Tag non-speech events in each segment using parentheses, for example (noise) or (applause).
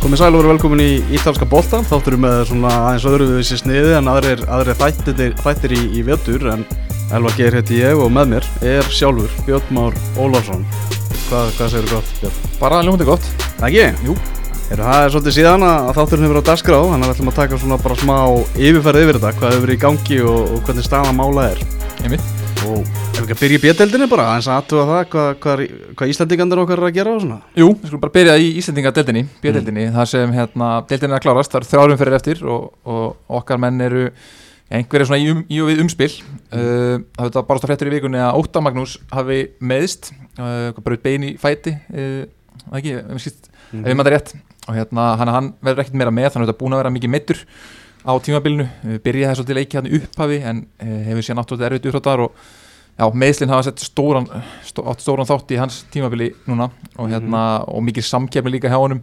Komið sæl og verið velkomin í Ítalska bolta Þáttur með svona aðeins öðruvísi sniði en aðrir, aðrir þættir, þættir í, í vetur en Elvar Geir heiti ég og með mér er sjálfur Björn Már Ólafsson. Hvað, hvað segir þú gott Björn? Bara ljómandi gott. Ekki? Jú. Heru, Það er svolítið síðan að þátturinn hefur verið á dagskrá þannig að við ætlum að taka svona bara smá yfirferð yfir þetta. Hvað hefur verið í gangi og, og hvernig staðan mála er? Einmitt. Og við ekki að byrja í bjöldinni bara aðeins að aðtuga það hvað, hvað, hvað Íslandingandir okkar er að gera og svona Jú, við skulum bara byrja í Íslandingadeldinni B-deldinni, mm. þar sem hérna, deildinni er að klárast það eru þrjárum fyrir eftir og, og okkar menn eru einhverju svona í, um, í og við umspil mm. uh, það hefur bara stáð fréttur í vikunni að Óta Magnús hafi meðist uh, bara út bein í fæti uh, ekki, ef Mm. við maður rétt og hérna hann, hann verður ekkert meira með þannig að þetta er búin að vera mikið meittur á tímabilinu uh, byrjaði þessu til leiki hann upphafi en uh, hefur síðan náttúrulega erfitt úrþáttar og já, meðslinn hafa sett stóran, stó, stóran þátt í hans tímabili núna og hérna og mikið samkefni líka hjá honum.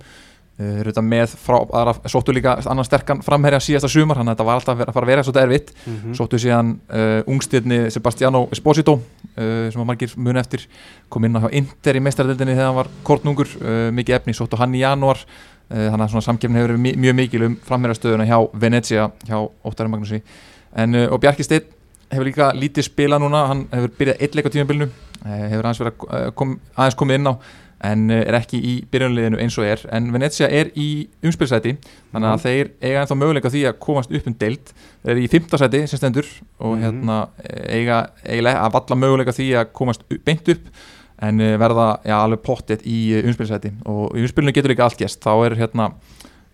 Uh, með frá, aðra, sóttu líka annan sterkan framherja síðasta sumar þannig að þetta var alltaf að fara að vera svolítið erfitt. Mhm. sóttu síðan uh, ungstirni Sebastiano Esposito uh, sem að margir muni eftir kom inn á hjá Inter í meistardildinni þegar hann var kortnungur mikið efni, sóttu hann í januar þannig að samkefni hefur verið mjög mikil um framherjastöðuna hjá Venezia hjá Óttari Magnúsi. En, og Bjarki Steinn hefur líka lítið spila núna hann hefur byrjað eitt leik á tímabilinu uh, hefur aðeins, uh, kom, aðeins komið inn á en uh, er ekki í byrjunliðinu eins og er en Venezia er í umspilsæti þannig að Mhm. þeir eiga ennþá möguleika því að komast upp um deild þeir eru í fimmtasæti sem stendur og Mhm. hérna eiga eiginlega að valla möguleika því að komast beint upp en verða já, alveg pottet í umspilsæti og í umspilinu getur líka allt gæst þá er hérna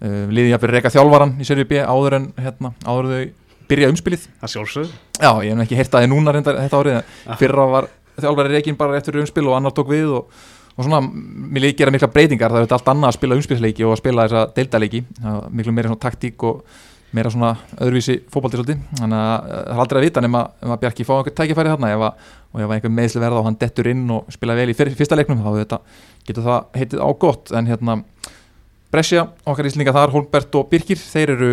liðið jafnir reyka þjálfaran í Serie B áður en hérna áður þau byrja umspilið. Það sjálfsög já, ég hef ekki heyrt að þið núna reyndar þetta árið fyrra var þjálfari reikin bara eftir umspil og annar tók við og, og svona mér líka gera mikla breytingar. Það er allt annað að spila umspilsleiki og að spila þessa deildaleiki miklu meira svona taktík og meira svona öðruvísi fótbolti svolítið. Þannig að eh, það er aldrei að vita nema ef að Bjarki fá einhver tækifæri þarna. Ef að, og ef að einhver meðsli verða og hann dettur inn og spila vel í fyr, fyrsta leiknum þá getur það heitið á gott. En hérna Brescia, okkar íslinga þar, Holmbert og Birkir þeir eru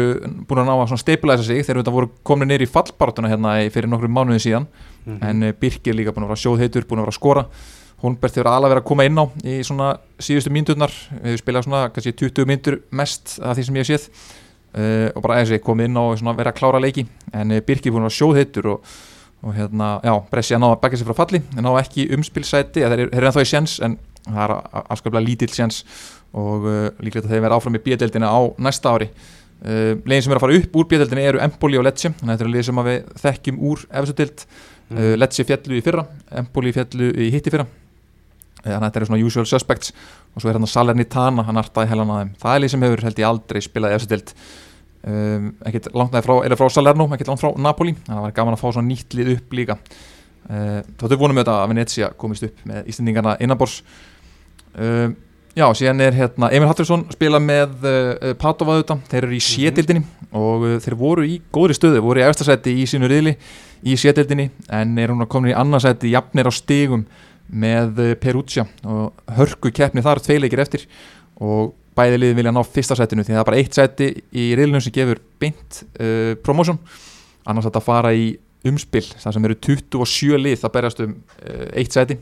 búin að ná að stabilisa sig þeir eru þetta voru komin neyri í fallbarátuna hérna fyrir nokkrum mánuði síðan. Mhm. en uh, Birkir líka búin að vera sjóðheitur, búin að vera að skora. Holmbert hefur alveg verið að koma inn á í svona síðustu mínúturnar við hefur spilað svona kannski 20 mínútur mest af því sem ég hef séð. Uh, og bara eins og ég komið inn á svona verið að klára leiki. En uh, Birkir búin að vera sjóðheitur og, og hérna, já, Brescia náða að begja sig frá falli en náða ekki umspilsæti þeir eru- ennþá í sjens en það er afskaplega lítill sjens og uh, líklegt að þeir verða áfram í bíadeldina á næsta ári. Uh, legin sem er að fara upp úr bíadeldina eru Empoli og Lecce. Þannig að þetta eru legin sem að við þekkjum úr efstudeld Mhm. uh, Lecce fjallu í fyrra Empoli fjallu í hitti fyrra. Þannig að þetta eru svona usual suspects. Og svo er hérna Salernitana, hann artaði helan að þeim. Það er lið sem hefur held ég aldrei spilað efstudeld um, ekkert langt frá, frá Salerno, ekkert langt frá Napoli. Þannig að það var gaman að fá svona nýtt lið upp líka. Þá þau vonum við þetta að Venezia komist upp með Íslendingarna innanbors uh, Já, síðan er hérna Emil Hattursson spila með uh, Padova auðvitað, þeir eru í sétildinni og uh, þeir voru í góðri stöðu, voru í efstasæti í sínu riðli í sétildinni en er hún komin í annarsæti jafnir á stigum með Perugia og hörku keppni þar tveileikir eftir og bæði liðin vilja ná fyrsta sætinu því það er bara eitt sæti í riðlunum sem gefur beint uh, promotion. Annars að þetta fara í umspil þar sem eru 27 lið það berjast um eitt sæti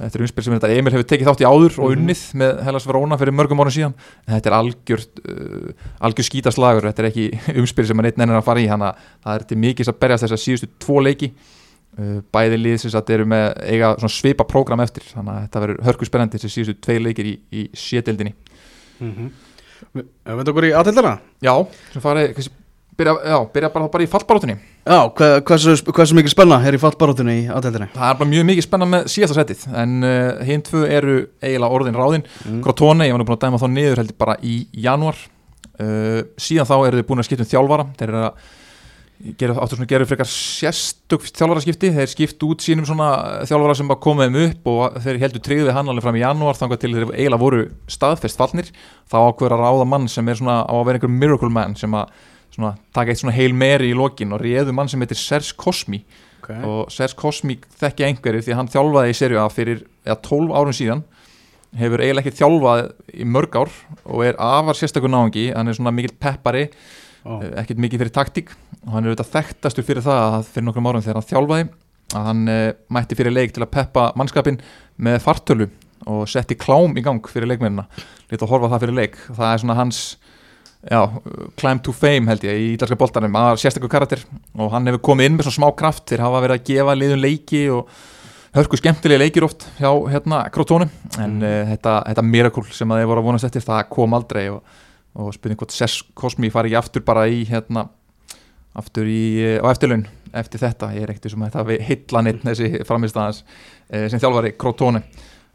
Þetta er umspil sem þetta Emil hefur tekið þátt í áður og Mhm. unnið með Hellas Verona fyrir mörgum árum síðan. En þetta er algjör, uh, algjör skítaslagur. Þetta er ekki (laughs) umspil sem að neitt nennir að fara í. Þannig að það er til mikið að berjast þess að síðustu tvo leiki. Uh, bæði lið sem þetta eru með eiga svipa prógram eftir. Þannig að þetta verður hörku spennandi þessi síðustu tvei leikir í, í sétildinni Mhm. Við við veitum okkur í aðtildina Já, sem farið byrja, já, byrja bara, bara í fallbaróttunni Já, hvað, hversu, hversu mikið spenna er í fallbaróttunni í aðtildinni Það er bara mjög mikið spennan með síðasta setið en uh, hinn tvö eru eiginlega orðin ráðin. Mm. Crotone, ég var nú búin að dæma þá niður heldur bara í janúar. Uh, síðan þá eru þið búin að skipta um þjálfara. Þeir eru að gera, áttu svona gera frekar sérstök þjálfaraskipti. Þeir skiptu út sínum svona þjálfara sem bara komið þeim upp og þeir heldur tryggðu við hann alveg fram í janúar þangar til þeir eiginlega voru staðfest fallnir. Þá ákveður að ráða mann sem er svona á að vera einhver miracle man sem að svona, taka eitt svona heil meri í lokin og réðu mann sem heitir Serge Cosmi. Okay. og Serge Cosmi þekki einhverju því að hann þjálfaði í serju A fyrir eða 12 árum síðan. Hefur eiginlega ekki þjálfað í mörg ár og er afar sérstakur náðungi hann er svona mikill peppari eh, ekkert mikið fyrir taktík. Og hann er auðvitað þekktastur fyrir það að fyrir nokkrum árum þegar hann þjálfaði að hann uh, mætti fyrir leik til að peppa mannskapin með fartölu og setti klám í gang fyrir leikmennina. Lítið að horfa það fyrir leik. Það er svona hans já, climb to fame held ég í ídalska boltanum að sérstaklega karakter. Og hann hefur komið inn með svona smá kraft þeir hafa verið að gefa liðun leiki og hörku skemmtilega leikir oft hjá hérna Krotónum en mm. uh, þetta, þetta miracle sem að þeir voru að vonast eftir það kom aldrei og, og spurning hvort Sess Cosmi fari ekki aftur bara í hérna aftur í, á eftirlaun eftir þetta, ég er ekkert sem að þetta heitla neitt þessi framistæðans uh, sem þjálfari Krotónum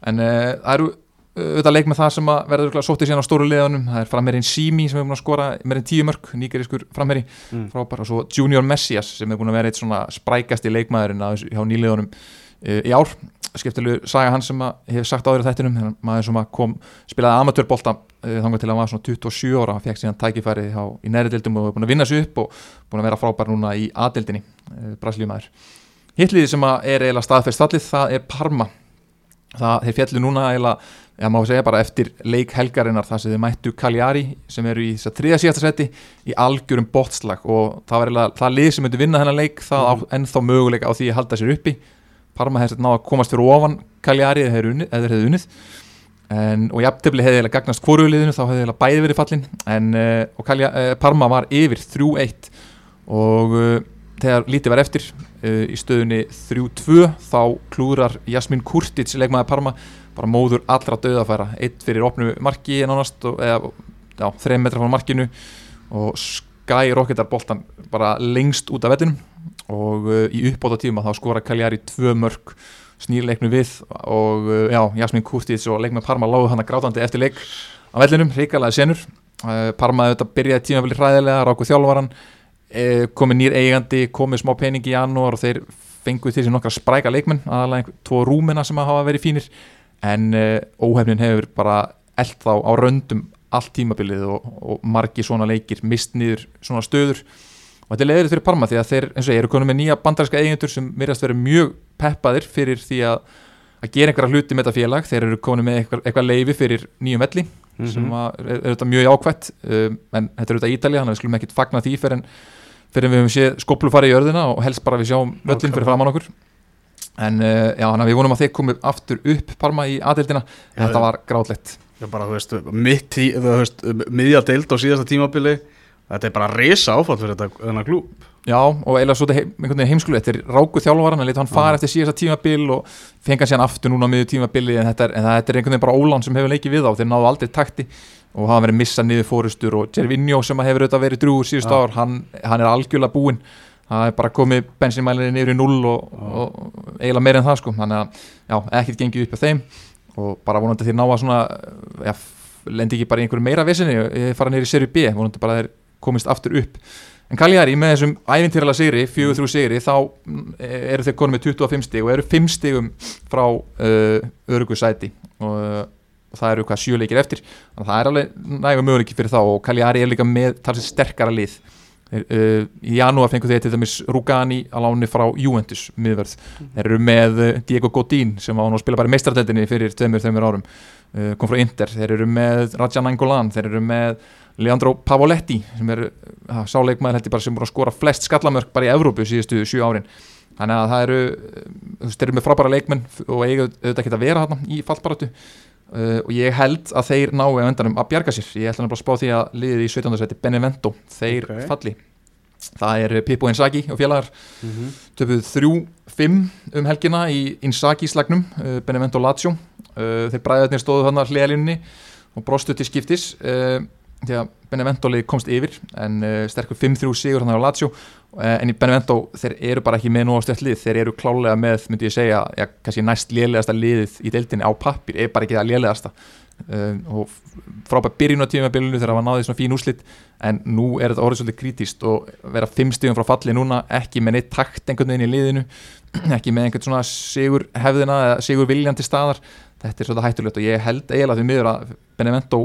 en uh, það eru auðvitað leik með það sem að verður sóttið síðan á stóru liðanum, það er framherinn Simi sem hefur búin að skora meirinn tíu mörg, nýgerískur framherri mm. frábær. Og svo Junior Messias sem hefur búin að vera eitt svona sprækasti leikmaðurinn hjá nýliðunum uh, í ár. Skiptilegu saga hann sem að hefur sagt áður þettinum, maður sem að kom spilaði amatörbolta uh, þangar til að maður svona 27 ára, hann fekk síðan tækifæri hjá, í næri dildum og hefur búin að vinna sig upp og búin að vera frábær núna í aðdildinni uh, Brasilíumæður. Hittliði sem er eiginlega staðfæst fallið, það er Parma. Það, þeir fjallu núna eiginlega Já, má segja bara eftir leik helgarinnar þar sem þið mættu Cagliari sem eru í þess að þriða síðasta seti í algjörum botslag og það var eiginlega það lið sem myndi vinna þennan leik það mm. ennþá möguleika á því að halda sér uppi. Parma hefði náða að komast fyrir ofan Cagliari eða þeir hefði unnið en, og jafntefni hefði eiginlega gagnast hvoruliðinu þá hefði eiginlega bæði verið fallin. En, uh, og Cagliari, uh, Parma var yfir 3-1 og uh, þegar lítið var eftir í stöðunni 3-2 þá klúrar Jasmín Kurtic leikmaði Parma bara móður allra döðafæra eitt fyrir opnu marki nánast eða já, þreim metra frá markinu og skæ rokketar boltan bara lengst út af vettinum og uh, í uppbóta tíma þá skora Kaljari tvö mörg snýrleiknu við og uh, já, Jasmín Kurtits og leikmenn Parma láðu hann að grátandi eftir leik á vellinum, ríkalaði senur. Uh, Parma auðvitað byrjaði tímafili hræðilega ráku þjálfvaran komið nýr eigandi, komið smá pening í janúar og þeir fenguð til sem nokkra spræka leikmenn aðalega tvo rúmina sem hafa verið fínir en uh, óhefnin hefur bara eld þá á röndum allt tímabilið og, og margi svona leikir mist niður svona stöður. Og þetta er leiðilegt fyrir Parma því að þeir eins og ég eru konum með nýja bandarinska eigendur sem verðast verið mjög peppaðir fyrir því að að gera einhverja hluti með þetta félag. Þeir eru konum með eitthvað, eitthvað leiði fyrir nýjum velli mm -hmm. sem er, er þetta mjög ákvæmt um, en þetta er auðvitað Ítalija þannig að við skulum ekkit fagna því fyrir en, fyrir en við hefum séð skoplu farið í örðina og helst bara við sjáum völlin fyrir framann okkur en uh, já, hann við vonum að þeir komið aftur upp Parma í aðeildina, en þetta var gráðlegt Já, bara, þú veist, mitt í, þú veist, miðjadeild á síðasta tímabili. Þetta er bara resa áfall fyrir þetta þennan klúb Já, og eiginlega svo þetta heimskulu, þetta er ráku þjálfvaran að leta hann fara eftir síðasta tímabil og fenga sér hann aftur núna á miðju tímabili en þetta er, en þetta er einhvern veginn bara ólán sem hefur leikið við á þeir náðu aldrei takti og hafa verið missað niður fórustur og Gervinho sem hefur auðvitað verið drúur síðust ár, hann, hann er algjörlega búinn það er bara komið bensinmælinni niður í null og, og eiginlega meira en það sko. Þannig að já, ekkert gengið upp á þeim. Og bara vonandi þeir ná að svona já, lendi ekki bara í einhverju meira vissinni fara niður í seri B, vonandi bara þeir komist aftur upp. En Kaljari með þessum ævintýrala sigri, fjögur þrjú sigri þá eru þeir konið með 25 stig og eru 5 stigum frá uh, örugu sæti. Og, og það eru hvað sjöleikir eftir. Þannig að það er alveg nægum möguleiki fyrir þá og Kaljari er líka með talsið sterkara lið Uh, í janúar fengur þeir til dæmis Rugani á láni frá Juventus miðverð, mm. þeir eru með uh, Diego Godín sem á að spila bara í meistardöldinni fyrir tveimur, tveimur árum, uh, kom frá Inter. Þeir eru með Rajan Angolan. Þeir eru með Leandro Pavoletti sem er sáleikmaður heldur sem voru að skora flest skallamörk bara í Evrópu síðustu sjú árin, þannig að það eru þeir eru með frábæra leikmenn og eiga auðvitað ekki að vera þarna í fallbaratu Uh, og ég held að þeir ná að öndanum að bjarga sér, ég ætla að spá því að liðið í 17. seti Benevento, þeir okay. falli það er Pippo Inzaghi og félagar mm -hmm. töpuð 3-5 um helgina í Inzaghi slagnum uh, Benevento Lazio uh, þeir bræðarnir stóðu þarna hliðalínunni og brostu til skiptis því að Benevento komst yfir en sterkur 5-3 sigur hann á Lazio en í Benevento þeir eru bara ekki með nú á stjætt lið, þeir eru klálega með myndi ég segja, já, kannski næst lélegasta liðið í deildinni á pappir, er bara ekki það lélegasta. Um, og frábært byrjun á tímabilinu þegar það var náðið svona fín úslitt en nú er þetta orðið svolítið kritist og vera fimm stíðum frá falli núna ekki með neitt takt einhvern veginn í liðinu (clears throat) ekki með einhvern svona sigur hefðina eða sigur viljandi staðar. Þetta er svolítið hættulegt og ég held eiginlega því miður að Benevento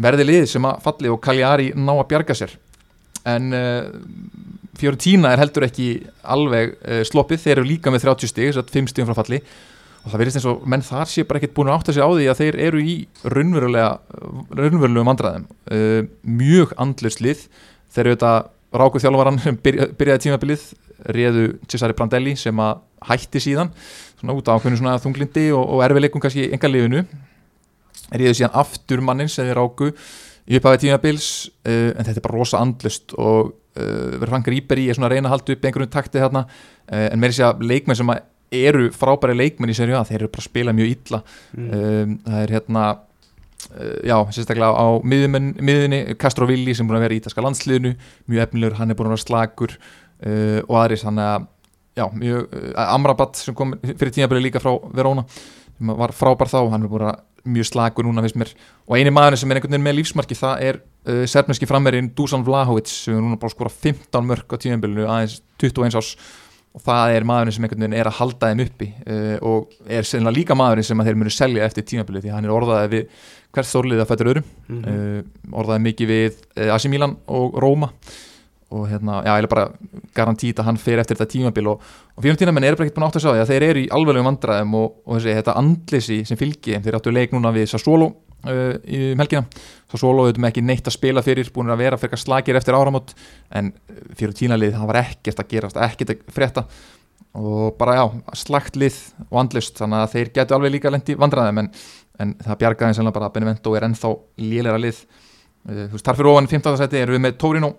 verði lið sem að falli og Cagliari ná að bjarga sér. En uh, Fiorentina er heldur ekki alveg uh, sloppið, þeir eru líka með 30 stíg, þess að 5 stígum frá falli. Og það verðist eins og menn þar sé bara ekkert búin að átta sig á því að þeir eru í raunverulega vandræðum. Uh, mjög andluslið þeir eru þetta rákuð þjálfvaran sem byrja, byrjaði tímabilið réðu Cesare Prandelli sem að hætti síðan svona út af ákveðinu svona þunglindi og, og erfileikum kannski enga liðinu ríðu síðan aftur mannin sem þeir áku í upphafið tímabils uh, en þetta er bara rosa andlust og uh, verður Frank Rýber í að reyna að halda upp einhverjum takti þarna uh, en með þess að leikmenn sem að eru frábæri leikmenn í serju A þeir eru bara að spila mjög illa Mm. um, það er hérna já, sérstaklega á miðjumenn- miðjunni Castro Villi sem er búin að vera í ítalska landsliðinu mjög efnilegur, hann er búin að vera slagur og aðris hann að já, mjög, Amrabat sem kom fyrir tímabili líka frá Verona sem var frábær þá, hann er búin að mjög slagur núna finnst mér. Og eini maður sem er einhvern veginn með lífsmarki það er uh, serfneski framverðin Dusan Vlahovic sem er núna bara skora 15 mörg á tímabilinu aðeins 21 ás og það er maðurinn sem einhvern veginn er að halda þeim uppi uh, og er sennilega líka maðurinn sem þeir munu selja eftir tímabilið því hann er orðaðið við hvert þórlið að fættur öðrum Mhm. uh, orðaðið mikið við AC Milan og Róma og hérna, já, ég er bara garantít að hann fer eftir þetta tímabil og, og fyrir tíma menn er bara ekkert búin átt að sjá því að þeir eru í alveglegum vandræðum og, og þessi, þetta andlisi sem fylgi, þeir áttu leik núna við Sassuolo uh, í helgina Sassuolo auðvitað með ekki neitt að spila fyrir búin að vera fyrir slagir eftir áramót en fyrir tínalið það var ekkert að gerast ekkert að frétta og bara já, slagt lið og andlust þannig að þeir getur alveg líka lendi vandræðum en, en það bjargaði sennilega bara Benevento er ennþá lélera lið uh, þú veist, þar fyrir ofan 15. seti erum við með Torino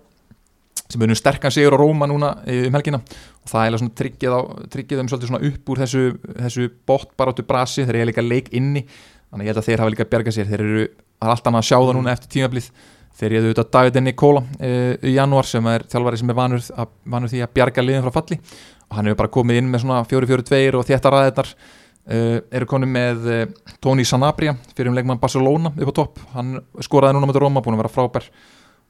sem nú sterkan sigur á Róma núna eh, um helgina. Og það er svona tryggið, á, tryggið um svolítið svona upp úr þessu, þessu bóttbarátu brasi, þeir eru líka leik inni þannig ég held að þeir hafa líka bjargað sér. Þeir eru, er allt annað að sjá það núna eftir tímablið þeir eru auðvitað David Nikola uh, í janúar sem er þjálfari sem er vanur, að, vanur því að bjarga liðin frá falli. Og hann hefur bara komið inn með svona 4-4-2 og þétta ræðirnar uh, eru konum með uh, Tony Sanabria fyrir um leikmann Barcelona upp á topp. Hann skoraði núna með Róma, búin að vera frábær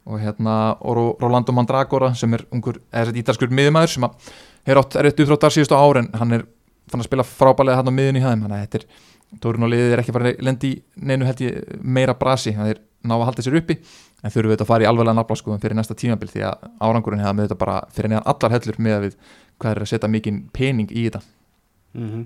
og hérna og Ro- Rolando Mandragora sem er ungur, ítalskur miðumæður sem að hefur átt erfitt uppþróttar síðustu ár en hann er fann að spila frábælega hann á miðun í hæðum þannig að þetta er, Dórun og liðið er ekki bara lendi neinu held ég meira brasi. Það er ná að halda sér uppi en þurfum við þetta að fara í alveglega nafnbláskoðum fyrir næsta tímabil því að árangurinn hefða með þetta bara fyrir neðan allar hellur með að við hvað er að setja mikinn pening í þetta. Mhm.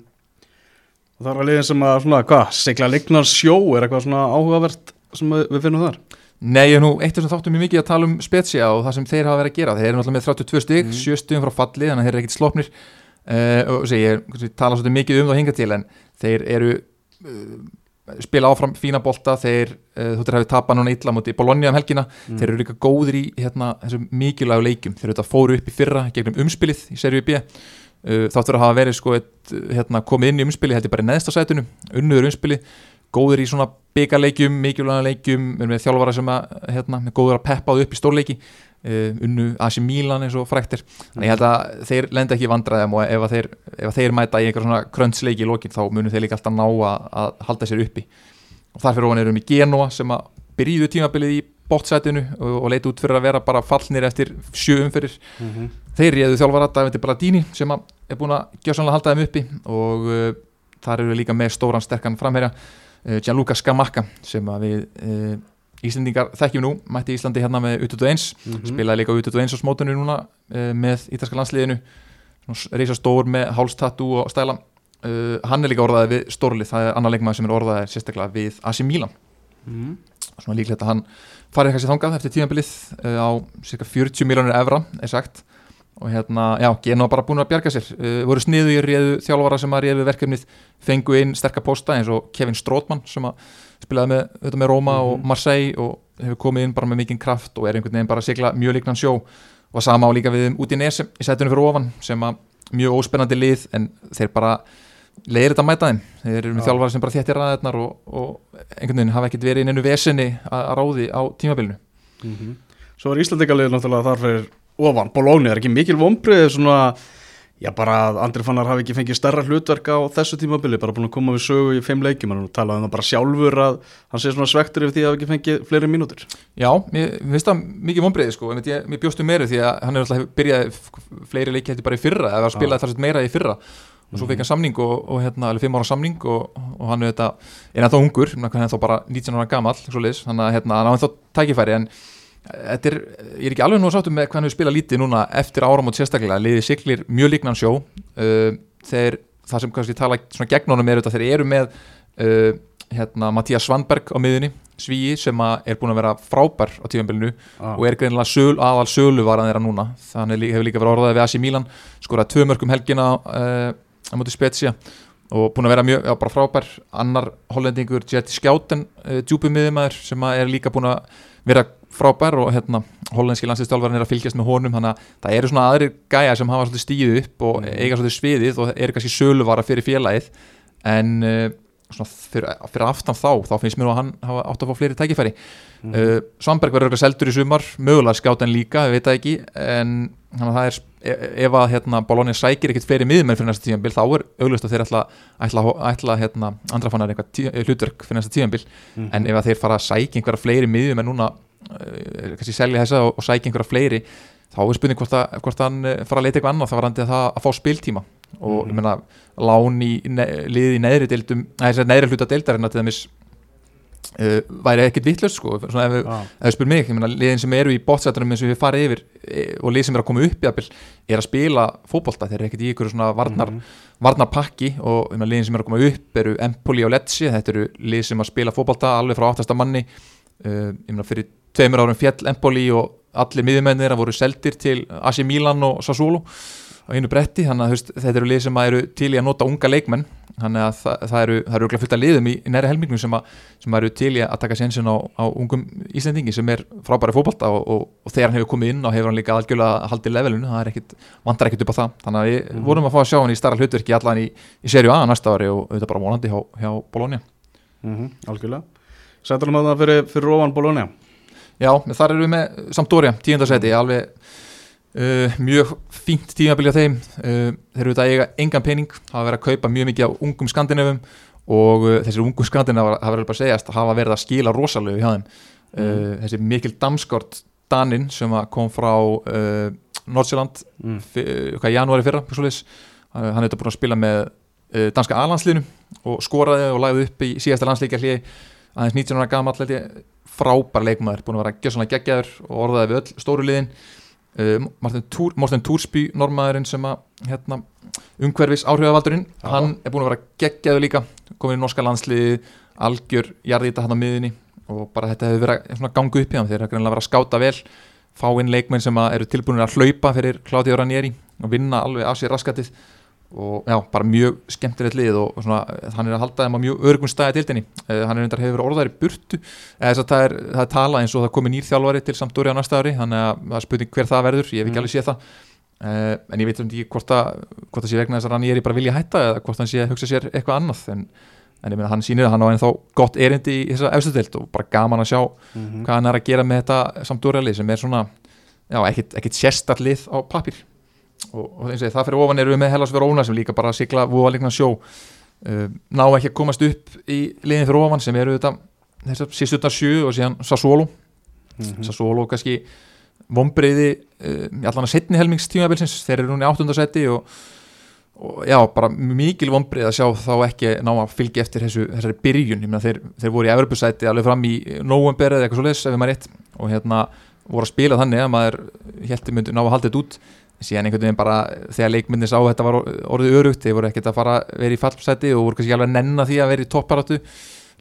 Og það er að liðin sem að svona, hvað, segla lignar sjó er eitthvað svona áhugavert sem við finnum þar Nei, ég er nú eitt af þessum þáttum mjög mikið að tala um Spezia og það sem þeir hafa verið að gera. Þeir eru náttúrulega með 32 stygg, Mhm. 7 stygum frá falli þannig að þeir eru ekkit slopnir uh, og sé, ég tala svolítið mikið um það hinga til en þeir eru uh, spila áfram fína bolta. Þeir, uh, þú þeir hafi tapað núna illa múti Bologna um helgina, Mm. þeir eru líka góðir í hérna, þessum mikilvægu leikjum. Þeir eru þetta fóru upp í fyrra gegnum umspilið í serju B. Uh, þáttur að hafa verið sko eitt, hérna, komið inn í umspili held ég bara í neðsta sætunu unnuður umspili, góður í svona byggarleikjum, mikilvæga leikjum er með þjálfara sem að, hérna, með góður að peppa upp í stórleiki uh, unnu AC Milan eins og fræktir þannig ég held að þeir lenda ekki vandræðum og ef þeir, ef þeir mæta í einhver svona kröntsleiki í lokin þá munum þeir líka alltaf ná að, að halda sér uppi. Og þar fyrir ofan erum við Genoa sem að byrjuðu tímabilið í bótsætinu og, og leiti út fyrir að vera bara fallnir eftir sjö umferðir. Mhm. þeir réðu þjálfara Davide Balladini sem að er búin að gjössanlega halda þeim uppi og uh, þar eru við líka með stóran sterkan framherja Gianluca Scamacca sem að við uh, Íslendingar þekkjum nú, mætti Íslandi hérna með U21, Mhm. spilaði líka U21 á smótunni núna uh, með ítalska landsliðinu reysa stór með hálstatú og stæla uh, hann er líka orðaði við stórlið, það er annar leikmaður sem er orðaði sérstaklega við AC Milan Mhm. svona líklegt að hann farið kannski þangað eftir tímabilið uh, á cirka 40 miljónir evra er sagt og hérna, já, Genoa bara búin að bjarga sér uh, voru sniðu í réðu þjálfara sem að réðu verkefnið fengu inn sterkar posta eins og Kevin Strootman sem að spilaði með, auðvitað með Roma og Mhm. Marseille og hefur komið inn bara með mikinn kraft og er einhvern veginn bara að sigla mjög líknan sjó og sama á líka við út í Nese í sætunum fyrir ofan sem að mjög óspennandi lið en þeir bara leiðir þetta að mæta þeim þeir eru með Já. þjálfara sem bara þéttir ræðirnar og, og einhvern veginn hafa ekkert verið inn einu vesenni að, að ráði á tímabilinu Mhm. Svo er Íslandingalið náttúrulega þar fyrir ofan. Bologna er ekki mikil vombrið svona Já bara að Andri Fannar hafi ekki fengið stærra hlutverk á þessu tímabili bara búin að koma við sögu í fimm leikjum. Hann talaði um það bara sjálfur að hann sé svona svektur yfir því að hafi ekki fengið fleiri mínútur. Já, mér finnst það mikið vonbreiði sko, ég, ég, mér bjóstu meiru því að hann er alltaf byrjaði f- fleiri leiki heldur bara í fyrra eða var að spila Já. þar sem meira í fyrra. Og svo fekk hann samning og, og hérna, alveg fimm ára samning og, og hann er þetta, er ennþá ungur hann er ennþá bara 19 ára liðs, þannig að hérna, hann á ennþá tækifæri en þetta er, ég er ekki alveg nú sáttum með hvað hann hefur spilað lítið núna eftir áramót sérstaklega, liðið siglir mjög líknan sjó. Uh, þeir, það sem kannski tala svona gegn honum er þetta, þeir eru með uh, hérna, Mattías Svanberg á miðunni svíi sem að er búin að vera frábær á tífambilinu ah. og er greinilega söl, aðal sölu var hann þeirra núna. Þannig hefur líka verið orðaðið við AC Milan skoraði tvö mörgum helgina uh, á móti Spezia og búin að vera mjög, já bara frábær annar hollendingur Jetty Skjáten uh, djúbumiðumæður sem að er líka búin að vera frábær og hérna hollenski landslistjálfarinn er að fylgjast með honum þannig að það eru svona aðrir gæja sem hafa svolítið stíð upp og Mm. eiga svolítið sviðið og eru kannski söluvara fyrir félagið en uh, svona fyrir, fyrir aftan þá þá finnst mér að hann hafa átt að fá fleiri tækifæri Mhm. uh, Svamberg verður eitthvað seldur í sumar mögulega skjátan líka, við veit það ekki en þannig að það er e- ef að hérna, Bologna sækir ekkit fleiri miðmenn fyrir næsta tíðanbíl þá er auglust að þeir ætla, ætla, ætla hérna, andrafannar eitthvað tí, hlutverk fyrir næsta tíðanbíl Mhm. en ef að þeir fara að sækja einhverja fleiri miðjumenn núna kannski selja þessa og, og sækja einhverja fleiri þá er spurning hvort, að, hvort hann fara að leita eitthvað annað þá var hann til það að fá spiltíma og Mhm. ég meina lán í ne, liði í neðri deildum neðri hluta deildarinn að til dæmis uh, væri ekkit vittlust sko. Svona ef þú spyr mig, ég meina, liðin sem eru í bótsættunum eins og við farið yfir e, og lið sem er að koma upp í aðbil er að spila fótbolta, þeir eru ekkert í ykkur svona varnar, Mhm. varnar pakki og meina, liðin sem eru að koma upp eru Empoli og Lecce, þetta eru lið sem að spila fótbolta alveg frá áttasta manni. Uh, ég meina, fyrir tveimur árum fjall Empoli og allir miðjumennir að voru seldir til AC Milan og Sassuolo á einu bretti, þannig að þetta eru lið sem að eru til í að nota unga leikmenn. Þannig að það, það eru, það eru örugglega fullt af liðum í, í næri helmingum sem, að, sem að eru til í að taka sénsinn á, á ungum Íslendingi sem er frábæri fótbolta og, og, og þegar hann hefur komið inn og hefur hann líka algjörlega haldið levelinu, það er ekkit, vantar ekkit upp á það. Þannig að við Mhm. vorum að fá að sjá hann í starra hlutverki allan í, í serju A næsta ári og auðvitað bara vonandi hjá, hjá Bologna. Mhm, algjörlega. Sættalum að það fyrir, fyrir ofan Bologna. Já, þar eru við með Sampdoria, tíundarsæti, alveg uh, mjög fínt tímabilið á þeim. Uh, þeir eru þetta eiga engan pening hafa verið að kaupa mjög mikið á ungum skandinavum og uh, þessir ungum skandinavar hafa verið að segjast hafa verið að skila rosalegu hjá þeim. Uh, þessi mikil damskort Danin sem að kom frá Nordsjöland mm. í janúari fyrra svoleiðis. hann þetta búin að spila með danska A-landsliðinu og skoraði og lagði upp í síðasta landsleikja hlið aðeins 19 ára gamall held ég, frábær leikmaður, búin að vera geggjaður og orðaði við öll stóru liðin Túr, Martin Túrsby normaðurinn sem að hérna, umhverfis áhrifavaldurinn Já. hann er búin að vera geggjaður líka. Komin í norska landsliði, algjör jarðýta hann á miðinni og bara þetta hefur verið gangu upp í hann, þeir eru greinlega að vera að skáta vel. Fá inn leikmenn sem eru tilbúinir að hlaupa fyrir Claudio Ranieri og vinna alveg af sér raskatið og já, bara mjög skemmtilegt lið og svona, hann er að halda þeim á mjög örgum stæði dildinni, uh, hann er reyndar hefur orðaðir í burtu, eða þess að það er, það er talað eins og það komi nýr þjálfari til Sampdoria á næsta ári, þannig að það er spurning hver það verður. Ég hef ekki Mm. alveg séð það. Uh, en ég veit um ekki hvort að hvort það sé vegna þess að hann er bara vilja hætta eða hvort hann sé að hugsa sér eitthvað annað. En, en ég meina hann sýnir að hann á ennþá gott erindi í þessa efstu dild og bara gaman að sjá Mhm. hvað hann er að gera með þetta Sampdoria lið sem er svona, já, ekkit, ekkit sérstart lið á pappir og, og ég, það fyrir ofan erum við með Hellas Verona sem líka bara sigla voðalegna sjó. Uh, ná ekki að komast upp í liðin fyrir ofan sem eru þetta þessar síðstutnar sjö og síðan Sassuolo. Mhm. Sassuolo kannski vombriði uh, í allan að setni helmings tímabilsins þeir eru núna í áttundasæti og, og já, bara mikil vombrið að sjá þá ekki ná að fylgja eftir þessu, þessari byrjun, ég meina þeir, þeir voru í Evropasæti alveg fram í november eða eitthvað svo leis ef ég maður rétt. Og hérna voru að spila þannig að maður heldur myndi ná að halda þetta út síðan einhvern veginn bara þegar leikmyndin sá þetta var orðið örugt, þeir voru ekkert að fara vera í fallsæti og voru kannski alveg að nenna því að vera í topparáttu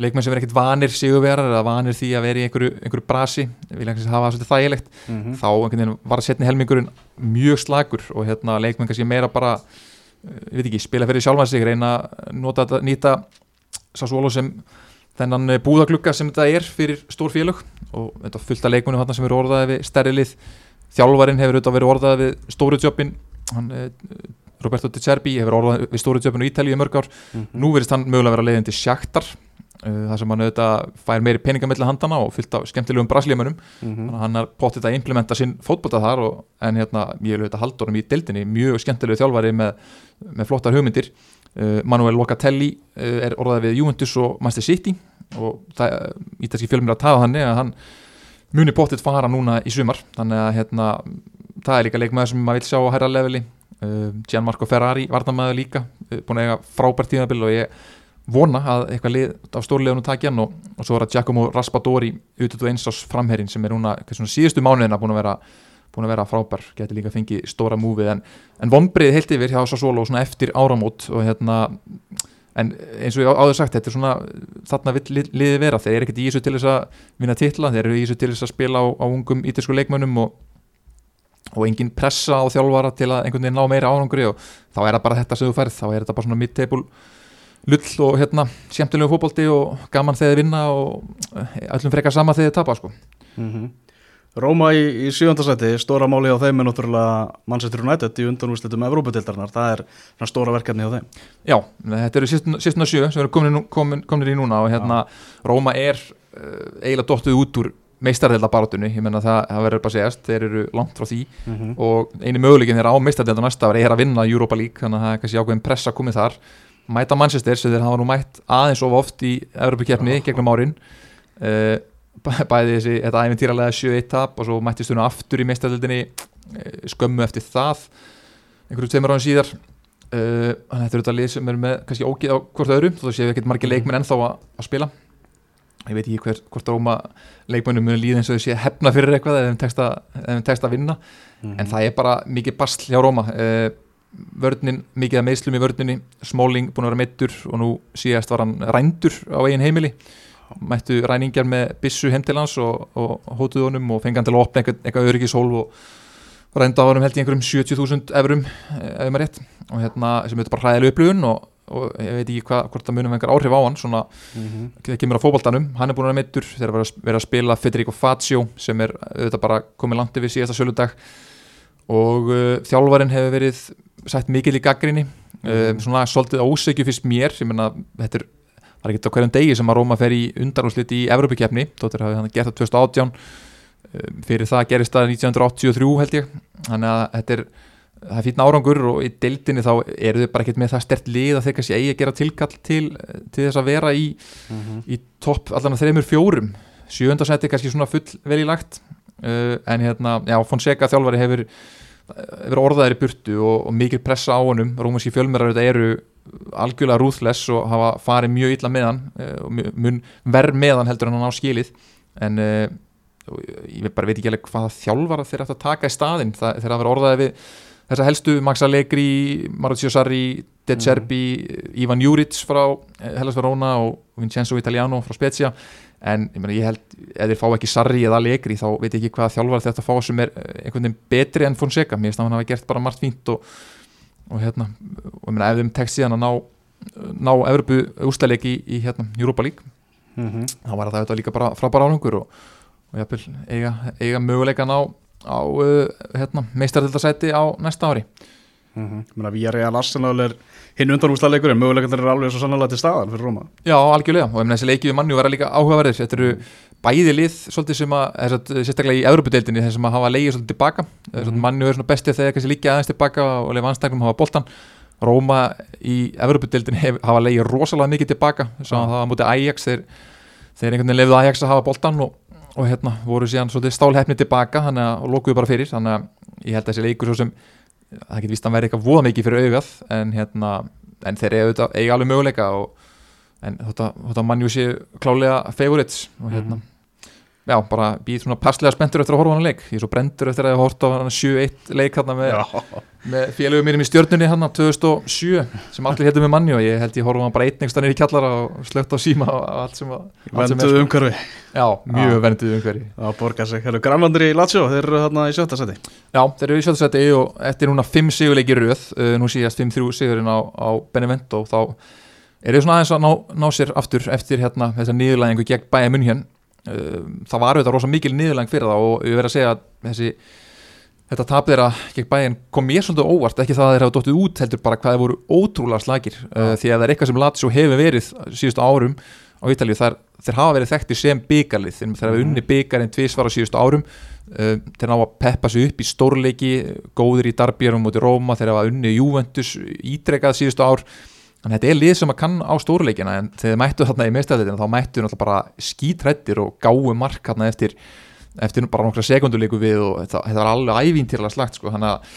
leikmenn sem er ekkert vanir sigurverar eða vanir því að vera í einhverju, einhverju brasi vilja kannski hafa það svolítið þægilegt Mhm. þá einhvern veginn var setni helmingurinn mjög slagur og hérna leikmenn kannski meira bara eh, ég veit ekki, spila fyrir sjálfan sig reyna nota, nýta Sassuolo sem þennan eh, búðaglugga sem þetta er fyrir stór félög. Og þetta fullt af leikmennum þarna sem eru orðaði við stærri lið þjálfarinn hefur auðvitað verið orðaði við stóru tjöppin hann, eh, Roberto De Cerbi hefur orðaði við stóru tjöppin og Ítalíu í mörg ár. Mhm. nú verðist hann mögulega vera leiðin til sjaktar þar sem hann auðvitað fær meiri peningamilli handana og fullt af skemmtilegum braslíumönum þannig að hann er pottið að implementa sinn fótbolta þar og, en hérna, ég vil auðvitað haldorum í deildinni. Mjög skemmtilegu þjálfari með, með flottar hugmyndir. Uh, Manuel Locatelli uh, er orðað við Juventus og Manchester City og ítalski fjölmur að taða að hann muni pottið fara núna í sumar. Þannig að hérna, það er líka leikmaður sem maður vil sjá á hæra leveli. Uh, Gianmarco Ferrari varnamæður líka uh, búin að eiga frábært tíðabil og ég vona að eitthvað lið á stórlegunum takja hann og, og svo er það Giacomo Raspadori og eins ás framherrin sem er núna síðustu mánuðina búin að vera búin að vera frábær, getur líka fengið stóra múfið en, en vombrið heilt yfir hjá Sassolo eftir áramót og hérna en eins og ég áður sagt, þetta er svona þarna vill lið- liðið vera, þeir eru ekkert í þessu til þess að vinna titla, þeir eru í þessu til þess að spila á, á ungum ítalsku leikmönnum og, og engin pressa á þjálfara til að einhvern veginn ná meira árangri og þá er það bara þetta sem þú færð, þá er þetta bara svona mid-table lull og hérna skemmtilegu fótbolti og gaman þegar þið vinna og eh, öllum frekar sama þegar þið tapa sko. Mm Róma í, í sjöndasæti, stóra máli á þeim er náttúrulega Manchester United í undanúslitum Evrópadeildarnar, það er stóra verkefni á þeim. Já, þetta eru sýstuna sjö sem eru komin, komin, komin í núna og hérna Já. Róma er uh, eiginlega dóttuð út úr meistardeldabarátunni, ég menna það, það verður bara segjast, þeir eru langt frá því mm -hmm. og eini möguleikin þeirra á meistardelda næsta er að vinna Europa League, þannig að það er kannski ákveðin pressa komið þar, mæta Manchester sem þeir hafa nú mætt aðeins of oft í Európa-kjefni gegnum árin uh, bæði þessi, þetta æfintýralega 7-1 tap og svo mættist hún aftur í meistardeldinni uh, skömmu eftir það einhverju tveimur árum síðar. Uh, þetta eru þetta lið sem er með kannski ógið á hvort öðru, þó séu ekki margir mhm. leikmenn ennþá að, að spila. Ég veit ekki hver, hvort Róma leikmennum muni líða eins og þau sé hefna fyrir eitthvað eða þeim tekst að vinna. Mm en það er bara mikið bastl hjá Róma uh, vörninn, mikið að meðslum í vörninni Smáling búin að vera meittur og nú síðast var hann rændur á eigin heimili mættu ræningar með bissu heim til hans og, og hótuð honum og fengi hann til að opna eitthvað, eitthvað öryggishól og rænda á hann held í einhverjum 70.000 eurum ef maður rétt. Og hérna sem hefur bara hræðilega upplifun og og ég veit ekki hva, hvort það munum einhver áhrif á hann svona, mm -hmm. það kemur á fókbaltanum hann er búin að meittur, þeir eru verið að spila Federico Fazio sem er auðvitað bara komið langt yfir síðasta söludag. Og uh, þjálfarin hefur verið sætt mikil í gaggrinni mm -hmm. um, svona svolítið ósegju fyrst mér. Ég menna, þetta er, það er ekki á hverjum degi sem að Róma fer í undarúslit í Evrópakefni, þóttir hafi hann gert það 2018 um, fyrir það gerist það 1983 held ég. Þannig að þetta er það er fítna árangur og í deildinni þá eru þau bara ekkert með það stert lið að þeir kannski eigi að gera tilkall til, til þess að vera í, mm -hmm. í topp allan að þreymur fjórum. Sjöndarsæti kannski svona full vel í lagt. Uh, en hérna, já, Fonseca þjálfari hefur, hefur orðaðir í burtu og, og mikil pressa á honum. Rómanski fjölmjörar eru algjörlega rúðless og hafa farið mjög illa meðan uh, og mun verð meðan heldur en hann á skilið. En uh, ég bara veit ekki alveg hvaða þjálfara þeir ætti að taka í staðin þeir hafa verið orðaðið við þessa helstu Max Allegri, Mauricio Sarri De Cerbi, mm. Ivan Juric frá eh, Hellas Verona og Vincenzo Italiano frá Spezia. En ég, mena, ég held, ef þeir fá ekki Sarri eða Allegri þá veit ég ekki hvað þjálfar þetta fá sem er eh, einhvern veginn betri enn Fonseca. Mér finnst að hann hafa gert bara margt fínt og, og hérna, og ég meina ef þeim tekst síðan að ná, ná Evropu ústæðleiki í, í hérna Europa League mm -hmm. þá var það þetta líka bara frábæra áhengur og, og ég hafði eiga, eiga möguleika ná á uh, hérna, meistaröldarsæti á næsta ári mm -hmm. Við erum reall Arsenal er hinn undanúslega en möguleikandir er alveg svo sannlega til staðan fyrir Róma Já, algjörlega, og þessi leikið við manni verða líka áhugaverðir þetta eru bæði lið svolítið sem að, sérstaklega í Európa-deildinni sem að hafa leikið svolítið tilbaka. Mm -hmm. manni verður svona bestið þegar kannski líka aðeins tilbaka og leif anstæknum hafa boltan Róma í Európa-deildinni hafa leikið rosalega mikið tilbaka, svo að það var mútið Ajax þeir einhvern veginn lefðu Ajax að hafa boltan og og hérna voru síðan svolítið stálhefni tilbaka þannig að lókuðu bara fyrir. Þannig að ég held að þessi leikur svo sem það getur vist að vera eitthvað voða mikið fyrir augað en hérna en þeir eiga, alveg möguleika og, en þetta mannjú sé klálega favorites og hérna. Mm -hmm já, bara býð svona passlega spenntur eftir að horfa hann leik. Ég er svo brendur eftir að ég horfa hann 7-1 leik hann með, með félögum mínum í stjörnunni hann 2007 sem allir héttum með manni og ég held ég horfa hann bara einnigstanir í kjallara og slögt á síma og allt sem Venduð sko. umhverfi. Já, mjög venduð umhverfi. Það borgar sig, hérna Granlandur í Latsjó þeir eru hérna í sjötta seti Já, þeir eru í sjötta seti og eftir núna 5 sigurleiki rauð, uh, nú síðast 5-3 sigurinn á, á Benevento þá er þau svona aðeins að ná, ná sér aftur eftir hérna þessa nýðurlæðingu gegn bæja munn hér það var auðvitað rosa mikil niðurlæng fyrir það og ég verði að segja að þessi, þetta tap þeirra gegn bæinn kom mér svolítið óvart, ekki það að þeir hafa dóttið út heldur bara hvað þeir voru ótrúlega slagir uh, því að það er eitthvað sem Lazio hefur verið síðustu árum á Ítalíu, þar, þeir hafa verið þekkti sem byggarlið, þeir hafa mhm. unni byggarinn tvísvar á síðustu árum. Uh, þeir ná að peppa sig upp í stórleiki góður í darbjörnum mútið Róma, þeir hafa unni Juventus ítrekað síðustu ár Þannig að þetta er lið sem að kann á stórleikina en þegar mættu þarna í meðstæðleitina þá mættu náttúrulega bara skítrættir og gáu mark hérna eftir, eftir bara nokkra sekunduleiku við og þetta, þetta var alveg ævintýrlega slagt sko. Þannig að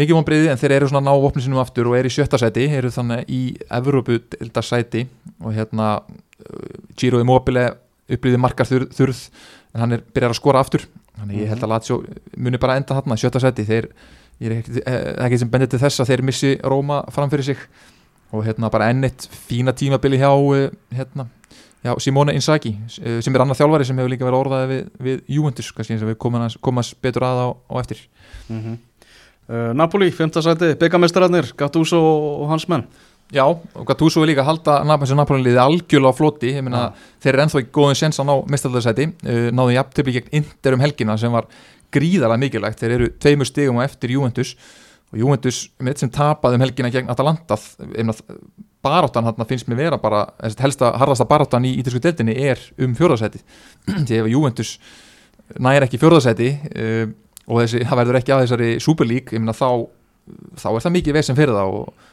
mikið vonbreiði en þeir eru svona ná vopnum sinum aftur og eru í sjötta sæti, eru þannig í Evrópu sæti og hérna Giro Immobile upplýði markar þurð, þurð en hann er byrjar að skora aftur. Þannig ég held að Lazio muni bara enda þarna sjötta sæti. Þeir, ég er ekki, eh, ekki sem bendið til þess að þeir missi Róma framfyrir sig og hérna bara ennitt fína tímabili hjá eh, hérna, já, Simone Inzaghi eh, sem er annar þjálfari sem hefur líka verið orðaði við, við Juventus, kannski eins og við komast, komast betur að á, á eftir mm -hmm. uh, Napoli, 5. sæti, byggamestararnir Gattuso og hans menn Já, og Gattuso er líka halda Napoli Napoli-liði algjörlega á floti, Já. þeir eru ennþá í góðin sens að ná mestaraldarsæti uh, náðu jafntöfli gegn Inter um helgina sem var gríðarlega mikilvægt, þeir eru tveimur stigum á eftir Juventus og Juventus með þetta sem tapaði um helgina gegn Atalanta baráttan hann finnst mér vera bara helsta, harðasta baráttan í ítalsku deltinni er um fjórðarsæti (clears throat) því ef Juventus næri ekki fjórðarsæti uh, og þessi, það verður ekki að þessari meina þá þá er það mikið vesen fyrir það og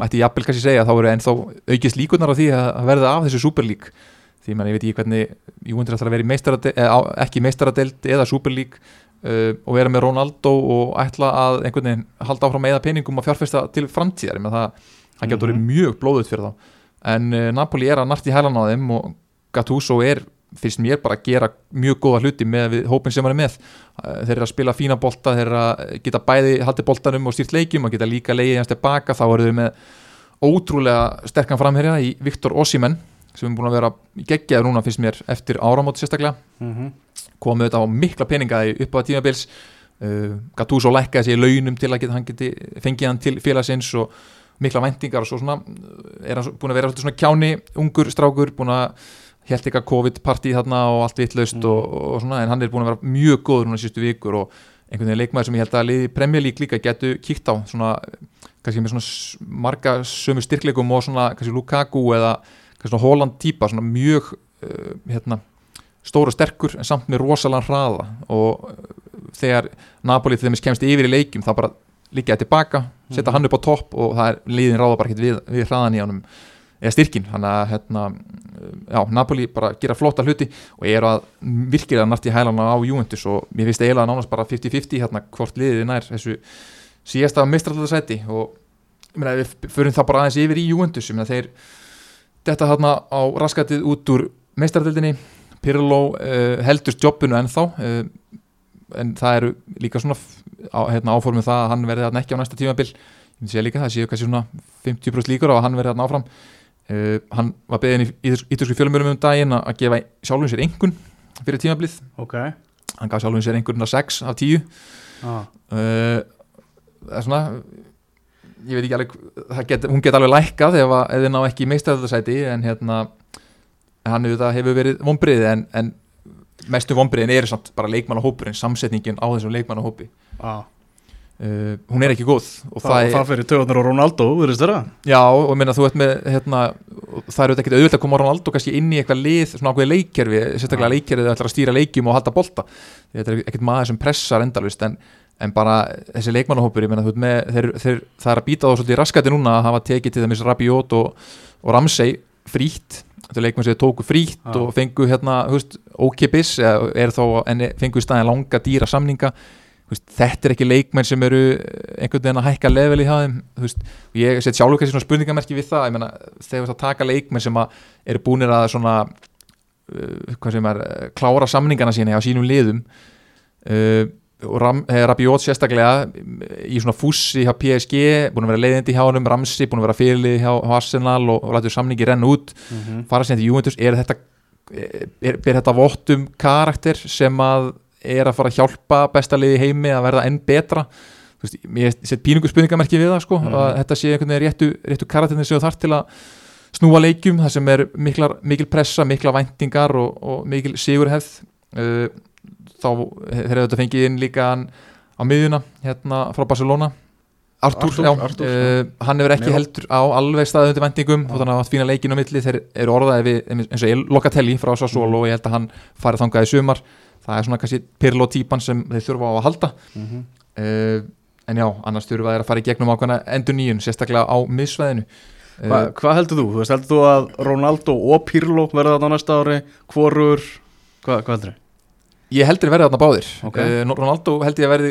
mætti jafnvel kannski segja að þá eru ennþá aukist líkunar á því að verða af þessu League. Því menn ég veit ekki hvernig Juventus ætlar að vera eða, á- ekki meistaradeild eða League uh, og vera með Ronaldo og ætla að einhvern veginn halda áfram með peningum og fjárfesta til framtíðar, það, það getur verið mjög blóðut fyrir þá. En uh, Napoli er að narti hælan á þeim og Gattuso er finnst mér bara að gera mjög góða hluti með hópin sem hann er með. Uh, þeir eru að spila fína bolta, þeir eru að geta bæði haldið boltanum og stýrt leikjum og geta líka leiðið hans tilbaka, þá eru þeir með ótrúlega sterkan framherja í Viktor Ossimen sem er búin að vera geggjaður núna finnst mér eftir áramóti sérstaklega mm -hmm. komið þetta á mikla peninga í upp á tímabils uh, Gattuso lækkaði sér í launum til að geta, hann geti fengið hann til félagsins og mikla væntingar og svo svona uh, er hann búin að vera svona kjáni ungur strákur, búin að held eitthvað COVID-partí þarna og allt vitlaust Mm. og, og svona, en hann er búin að vera mjög góður núna sístu vikur og einhvern veginn leikmaður sem ég held að liði League líka getu kíkt á svona, kannski með svona marga sömu styrkleikum og svona kannski Lukaku eða svona Holland típa, svona mjög uh, hérna, stóra og sterkur en samt með rosalega hraða. Og uh, þegar Napoli til dæmis kemst yfir í leikjum þá bara líka tilbaka, setja Mhm. hann upp á topp og það er liðin ráða bara ekkert við, við hraðan í honum eða styrkin, hann að hérna, já, Napoli bara gera flotta hluti og eru að virkilega nært í hælana á Juventus. Og mér finnst eiginlega nánast bara 50-50 hérna hvort liðið nær þessu síðasta mistraldarsæti og ég meina, við förum það bara aðeins yfir í Juventus ég meina, þeir þetta hérna á raskatið út úr meistardildinni Pirlo uh, heldust jobbinu ennþá uh, en það eru líka svona á, hérna, áformið það að hann verði þarna ekki á næsta tímabil. Ég segja líka það séu kannski svona 50% líkur á að hann verði þarna áfram. Uh, hann var beðin í ítörsku fjölumjörnum um daginn að að gefa sjálfum sér engun fyrir tímabilið, ok. Hann gaf sjálfum sér engun 6 af 10 ah. það er svona ég veit ekki alveg get, hún get alveg lækkað ef, þið ná ekki í meistæðarsæti en hérna hann hefur verið vonbriði en, en mestu vonbriðin eru samt bara leikmannahópurinn, samsetningin á þessum leikmannahópi Ah. uh, hún er ekki góð og það, það, er, það fyrir töðunar og Ronaldo, já og meina þú ert með hérna, það er auðvitað ekki auðvitað að koma Ronaldo kannski inn í eitthvað lið, svona ákveði leikkerfi sérstaklega Já. leikkerfi þegar ætlar að stýra leikjum og halda bolta þetta er ekkert maður sem pressar endalvist en, en bara þessi leikmannahópur ég meina þú ert með, þeir, þeir, það er að býta þá svolítið raskati núna að hafa tekið til dæmis Rabiot og, og Ramsey frítt. Þetta er leikmenn sem tóku frítt Já. og fengu hérna, veist, ókipis þó, en fengu í staðin langa dýra samninga. Veist, þetta er ekki leikmenn sem eru einhvern veginn að hækka level í veist, og ég set sjálfur kannski svona spurningamerki við það, ég meina, þegar þú ert að taka leikmenn sem eru búinir að svona uh, sem er, klára samningana sína á sínum liðum uh, Rabiot sérstaklega í svona fússi hjá PSG búin að vera leiðindi hjá honum, Ramsey búin að vera fyrirlið hjá, hjá Arsenal og, og lætur samningi renna út mm -hmm. fara síðan til Juventus er þetta, er, er þetta vottum karakter sem að er að fara að hjálpa besta liði í heimi að verða enn betra veist, ég set píningu spurningamerki við það sko, Mhm. að þetta sé einhvern veginn réttu, réttu karakterin sem þarf til að snúa leikjum, það sem er miklar, mikil pressa, mikla væntingar og, og mikil sigurhefð uh, þá þeir eru þetta fengið inn líka á miðjuna hérna frá Barcelona. Artur, Artur, já, Artur, uh, hann hefur ekki Nero. heldur á alveg staðið undir vendingum og þannig að hafa fína leikin á milli. Þeir eru orðaði við eins og ég Locatelli frá Sassuolo og ég held að hann farið þangað í sumar. Það er svona kannski Pirlo típan sem þeir þurfa á að halda. Mm -hmm. uh, en já, annars þurfa þeir að fara í gegnum ákveðna endur nýjun, sérstaklega á miðsvæðinu. Hva, uh, hvað heldur þú? Þú veist, heldur þú að Ronaldo og Pirlo verða þarna á næsta ári? Hvorur, hvað, hvað heldur þau? Ég heldur verði þarna báðir Ok. uh, Ronaldo held ég að verði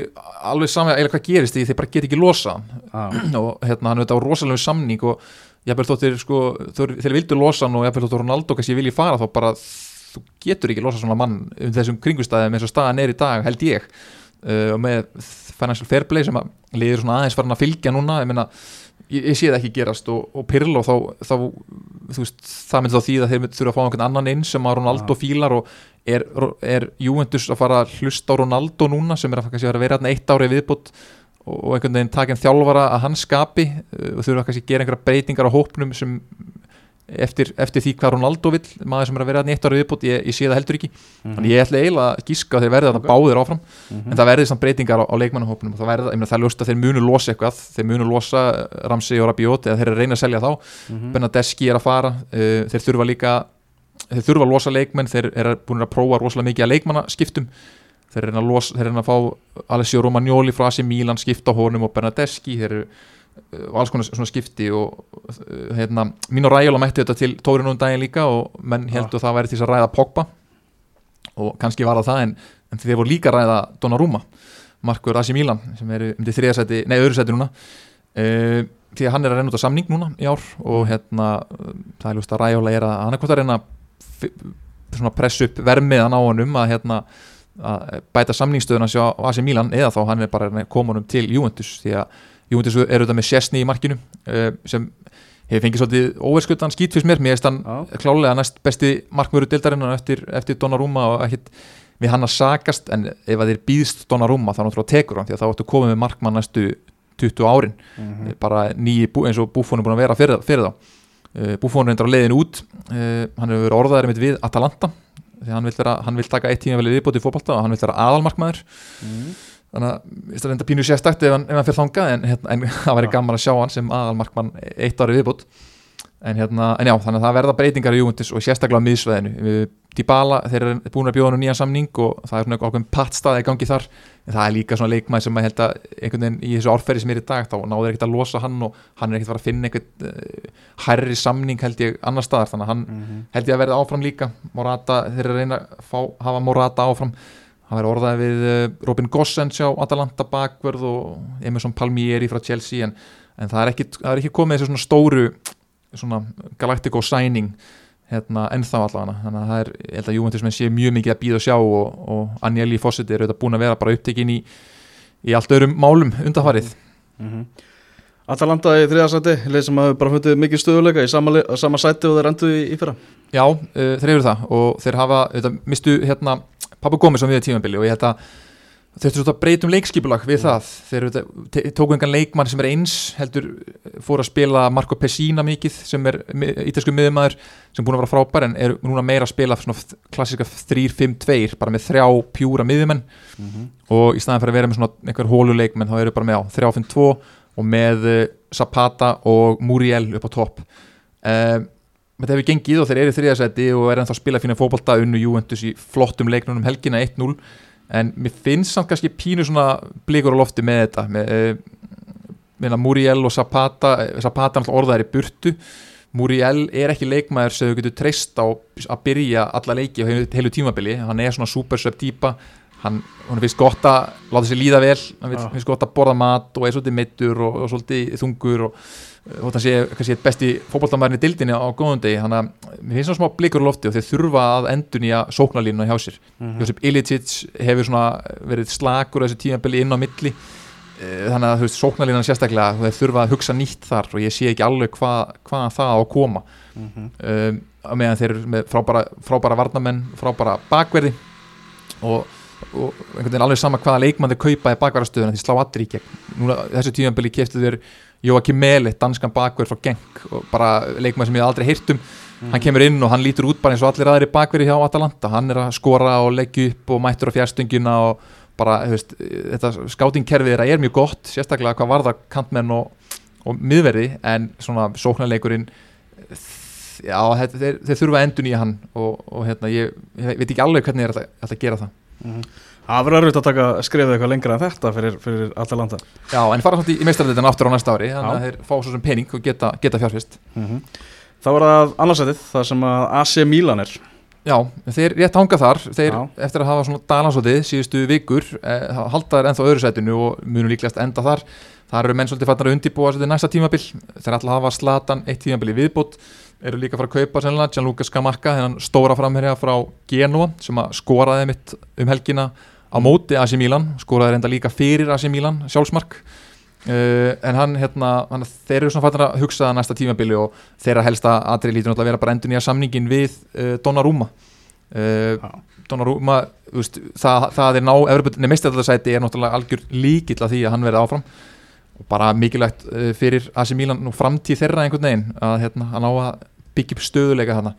alveg saman eða hvað gerist því þeir bara get ekki losa hann Ah. (clears throat) og hérna hann er þetta á rosalegum samning og jafnvel þóttir sko þeir, þeir vildu losa hann og jafnvel þóttir Ronaldo kannski vilji fara þá bara þú getur ekki losa svona mann um þessum kringustæðum eins og staðan er í dag held ég uh, og með financial fair play sem að liður svona aðeins farin að fylgja núna ég meina ég, ég sé það ekki gerast og, og Pirlo þá, þá þú veist, það myndi þá því að þeir þurfa að fá einhvern annan inn sem að Ronaldo Já. fílar og er, er Juventus að fara að hlusta á Ronaldo núna sem er að, kannski að vera hérna eitt ári viðbútt og, einhvern veginn taka en þjálfara að hans skapi uh, og þurfa kannski að gera einhverja breytingar á hópnum sem eftir, eftir því hvað Ronaldo vill maður sem er að vera hérna eitt ári viðbútt, ég, ég sé það heldur ekki þannig ég ætla eiginlega að gíska að þeir verði þarna Ok. báðir áfram Mhm. en það verði samt breytingar á, á leikmannahópnum og það verði, ég meina það ljóst að þeir munu losa eitthvað þeir munu losa Ramsey og Rabiot eða þeir reyna að selja þá, Mhm. Benadeski þeir þurfa að losa leikmenn, þeir eru búin að prófa rosalega mikið að leikmannaskiptum. Þeir reyna að, losa, þeir reyna að fá Alessio Romagnoli frá AC Milan skipta honum og Benadeski þeir eru og alls konar svona skipti og uh, hérna, mín og Ræjóla mætti þetta til Tórinu um daginn líka og menn heldur það væri til að ræða Pogba. Og kannski var það það en, en þeir voru líka að ræða Donnarumma Markur AC Milan sem eru um til þriðasæti, nei öðru sæti núna. Uh, því að hann er að reyna út á samning núna í ár og hérna það er ljóst að Ræjóla er að hvort að reyna pressa upp vermiðan á honum að hérna að bæta samningsstöðuna á AC Milan eða þá hann er bara honum til Juventus því að Juventus eru þetta með Sessni í markinu uh, sem hefur fengið svolítið óverskuttan skýt fyrst mér, mér er hann Já. klálega næst besti markmöru dildarinnar eftir, eftir Donnarumma og ekkit við hann að sakast en ef að þeir býðst Donnarumma þá náttúrulega tekur hann því að þá ættu komið með markmann næstu 20 árin Mhm. bara nýji eins og er búin að vera fyrir, fyrir þá Buffon er endur á leiðin út. Uh, hann hefur verið orðaðir mitt við Atalanta því hann vil, vera, hann vil taka eitt tíma vel viðbót í fótbolta og hann vil vera aðalmarkmaður. Mhm. þannig að ég stað enda pínu sérstakt ef hann, hann fyrir þangað en, hérna, en (laughs) það væri gaman að sjá hann sem aðalmarkmann eitt ári viðbót. En, hérna, en já, þannig að það verða breytingar í Juventus og sérstaklega á miðsveðinu Dybala, þeir eru búin að bjóða hann nýjan samning og það er svona ákveðin pattstaði í gangi þar. En það er líka svona leikmæð sem að held að einhvern veginn í þessu árferði sem er í dag þá náður ekkert að losa hann og hann er ekkert að fara að finna einhvern uh, hærri samning held ég annar staðar. Þannig að hann Mhm. held ég að verða áfram líka. Morata, þeir eru að reyna að fá, hafa Morata áfram. Hann verður orðaði við uh, Robin Gossens á Atalanta bakvörð og Emerson Palmieri frá Chelsea en, en það, er ekki, það er ekki komið þessu svona stóru svona hérna, ennþá allavega. Þannig að það er, ég held að Juventus menn sé mjög mikið að býða og sjá og, og Agnelli Fossetti er auðvitað búin að vera bara upptekinn í, í allt öðrum málum undanfarið. Mhm. Atalanta í þriðarsæti, leið sem hafi bara fundið mikið stöðuleika í sama, sama sæti og þeir endur í, í fyrra. Já, uh, þeir eru það og þeir hafa, þetta, mistu hérna Pabbi Gómez á miðið tímabili og ég held að þurftu að breytum leikskipulag við það. Þeir tóku engan leikmann sem er eins heldur eh, fóru að spila Marco Pessina mikið sem er ítalsku miðumæður sem búin að vera frábær en er núna meira að spila klassika 3-5-2 bara með þrjá pjúra miðumenn og í staðan fyrir að vera með svona einhver hóluleikmenn þá eru bara með á 3-5-2 og með uh, Zapata og Muriel upp á topp. Um, þetta hefur gengið og þeir eru í þriðasæti og er ennþá að spila fína fótbolta unnu Juventus í flottum leiknunum helgina 1-0 en mér finnst samt kannski pínu svona blikur á lofti með þetta með uh, Muriel og Zapata eh, Zapata er alltaf orðaðir í burtu. Muriel er ekki leikmaður sem þú getur treyst á að byrja alla leiki á heilu, tímabili, hann er svona super sub típa. Hann, hann finnst gott að láta sér líða vel, hann finnst gott að borða mat og er svolítið meittur og, og svolítið þungur og og það sé kannski besti fótboltamæðurinn í dildinni á góðum degi þannig að mér finnst svona smá blikur lofti og þeir þurfa að endun í að sóknarlínuna hjá sér Mhm. Josip Ilicic hefur svona verið slakur á þessu tímabili inn á milli Eh, þannig að þú veist sóknarlínan sérstaklega þeir þurfa að hugsa nýtt þar og ég sé ekki alveg hvað hva það á að koma Mhm. um, á meðan þeir eru með frábæra, frábæra varnamenn, frábæra bakverði og, og einhvern veginn alveg sama hvaða leikmann þeir kaupa í bakverðastöðuna því slá allir í gegn Núna, þessu tímanbili keftu þeir Joakim Meli, danskan bakverð frá Genk og bara leikmann sem ég aldrei heyrt um. Hann kemur inn og hann lítur út bara eins og allir aðri bakverði hjá Atalanta, hann er að skora og leggja upp og mættur á fjærstöngina og bara, veist, þetta skátingkerfið þeirra er mjög gott, sérstaklega hvað varða kantmenn og, og miðverði en svona sóknarleikurinn já, þeir, þeir þurfa endun í hann og, og hérna, ég, ég veit ekki alveg hvernig er þetta að gera það. Mhm. Það verður erfitt að taka skrifið eitthvað lengra en þetta fyrir, fyrir Atalanta Já, en fara samt í, meistarleitin aftur á næsta ári þannig að þeir fá svo sem pening og geta, geta fjárfist Mhm. Þá var það annarsætið, það sem að AC Milan er. Já, þeir rétt hanga þar þeir Já. eftir að hafa svona dalansótið síðustu vikur eh, halda þær ennþá öðru sætinu og munu líklegast enda þar. Þar eru menn svolítið fattar að undirbúa sér til næsta tímabil. Þeir ætla að hafa slatan eitt tímabil í viðbót. Eru líka að fara að kaupa sennilega Gianluca Scamacca þennan stóra framherja frá Genoa sem að skoraði mitt um helgina á móti AC Milan skoraði reynda líka fyrir AC Milan sjálfsmark. Uh, en hann, hérna, hann þeir eru svona fattar að hugsa næsta tímabili og þeirra helsta atrið lítur náttúrulega að vera bara endur nýja samningin við uh, Donnarumma. Uh, Já. Donnarumma veist, það, það er ná, meistæðarsæti er náttúrulega algjör líkill að því að hann verði áfram. Og bara mikilvægt uh, fyrir AC Milan og framtíð þeirra einhvern veginn að hérna, hann á að byggja upp stöðuleika þarna.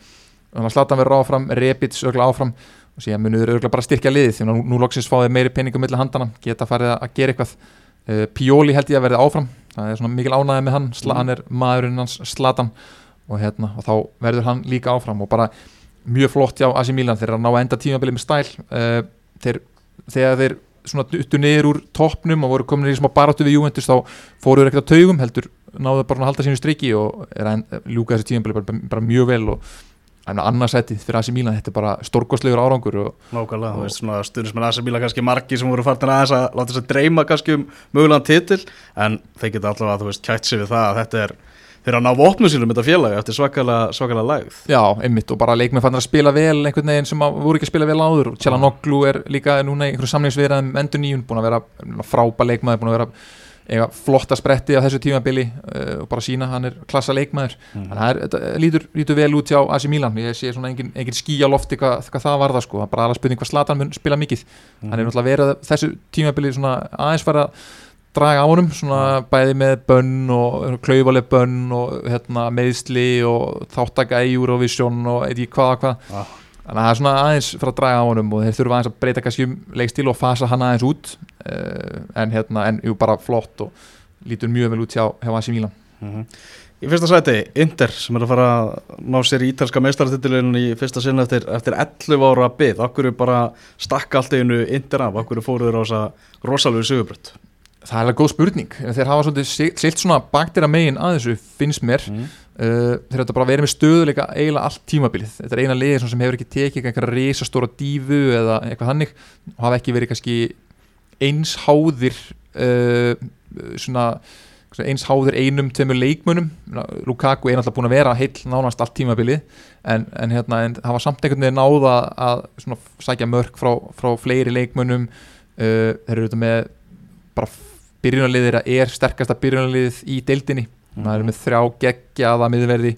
Þannig að Zlatan verður áfram, Rebic örgla áfram og síðan munur örgla bara styrkja liðið því að nú, nú loksins fáið meiri peningum millir handana, geta farið að gera eitthvað. Uh, Pioli held ég að verði áfram. Það er svona mikil ánæði með hann, Sla, Mm. hann er maðurinn hans Zlatan. Og, hérna, og þá verður hann líka áfram. Og bara mjög flott hjá AC Milan. Þeir að ná að enda tímabilið með stæl. Uh, þeir, þegar þeir svona duttu niður úr toppnum og voru komin í smá baráttu við Juventus þá fóruður ekkert á taugum heldur náðu bara að halda sínu striki og er að ljúka þessi tímabilið bara, bara mjög vel og en annarsætið fyrir AC Milan þetta er bara stórkostlegur árangur Nákvæmlega, þú veist svona stundismenn AC Milan kannski margi sem voru fartin aðeins að láta þess að dreyma kannski um mögulegan titil en þeir geta allavega, þú veist, kætt sig við það að þetta er þeir að ná vopnum sínum þetta félagi eftir svakalega, svakalega lægð. Já, einmitt og bara leikmenn fannir að spila vel einhvern veginn sem voru ekki að spila vel áður. Og Tjalanoglu er líka núna í einhverju samlingsviðraðum endur nýjun, búin að vera frábær leikmaður, búin að vera eiga flotta spretti á þessu tímabili uh, og bara sína hann er klassa leikmaður. Þannig að það er- lítur, lítur vel út hjá AC Milan. Ég sé svona engin, engin skí á lofti hvað, hvað það sko, það er bara alveg spurning hvað Slatan mun spila mikið, hann er náttúrulega verið þessu tímabili svona aðeins fara draga á honum, svona bæði með bönn og klaufaleg bönn og hérna, meðsli og þáttaka í Eurovision og eitthvað hvað. Ah. Þannig að það er svona aðeins fyrir að draga á honum og þeir þurfa aðeins að breyta kannski um leikstíl og fasa hann aðeins út uh, en hérna, en jú bara flott og lítur mjög vel út hjá, hjá AC Milan. Mhm. Í fyrsta sæti, Inter sem er að fara að ná sér í ítalska meistaratitilin í fyrsta sinna eftir, eftir 11 ára bið, okkur er bara stakka allt einu Inter af, okkur fóruður á þessa rosalegu sigurbrönd það er alveg góð spurning, þeir hafa svolítið silt svona baktira megin að þessu finnst mér. Mm. Uh, þeir þetta bara verið með stöðuleika eiginlega allt tímabilið, þetta er eina liði sem hefur ekki tekið einhverja risastóra dífu eða eitthvað hannig og hafa ekki verið kannski eins háðir uh, svona svona eins háðir einum, tveimur leikmunum Lukaku er náttúrulega búin að vera heill nánast allt tímabilið en, en, hérna, en hafa samt einhvern veginn náða að svona, sækja mörk frá, frá fleiri leikmunum uh, þeir eru þetta með bara byrjunarliðir er sterkasta byrjunarliðið í deildinni það eru með þrjá geggjaða miðverði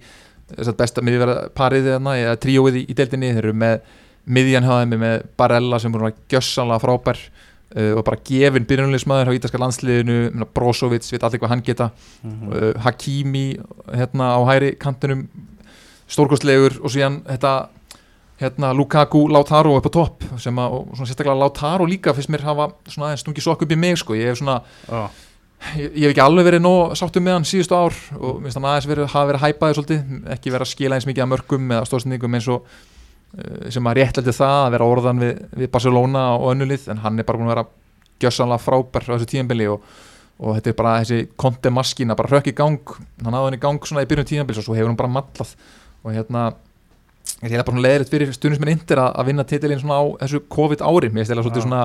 að besta miðverða parið þarna, eða tríóið í, í deildinni, þeir eru með miðjan hjá þeim er með Barella sem er gjössanlega frábær uh, og bara gefin byrjunarliðsmaður á ítalska landsliðinu. Brozovic, veit allir hvað hann geta. Mhm. uh, Hakimi hérna á hæri kantinum stórkostlegur. Og síðan þetta hérna Lukaku, Lautaro upp á topp sem að, og svona sérstaklega Lautaro líka finnst mér hafa svona aðeins stungi sokk upp í mig sko, ég hef svona ah. Ég, ég hef ekki alveg verið nóg sáttum með hann síðustu ár og minnst hann aðeins verið, hafa verið hæpaði svolítið, ekki verið að skila eins mikið að mörgum eða stóðsendingum eins og uh, sem að réttlæti það að vera orðan við, við Barcelona og önnulið en hann er bara búin að vera gjössanlega frábær á þessu tíðanbili og, og þetta er bara þessi konti maskína, bara rökk í gang. Hann hafði hann í gang svona í byrjun tíðanbils og svo hefur hann bara mallað. Og hérna ég er bara svona leðrið fyrir stundismenn indir að, að vinna titilinn svona á þessu COVID ári. Mér stela svolítið svona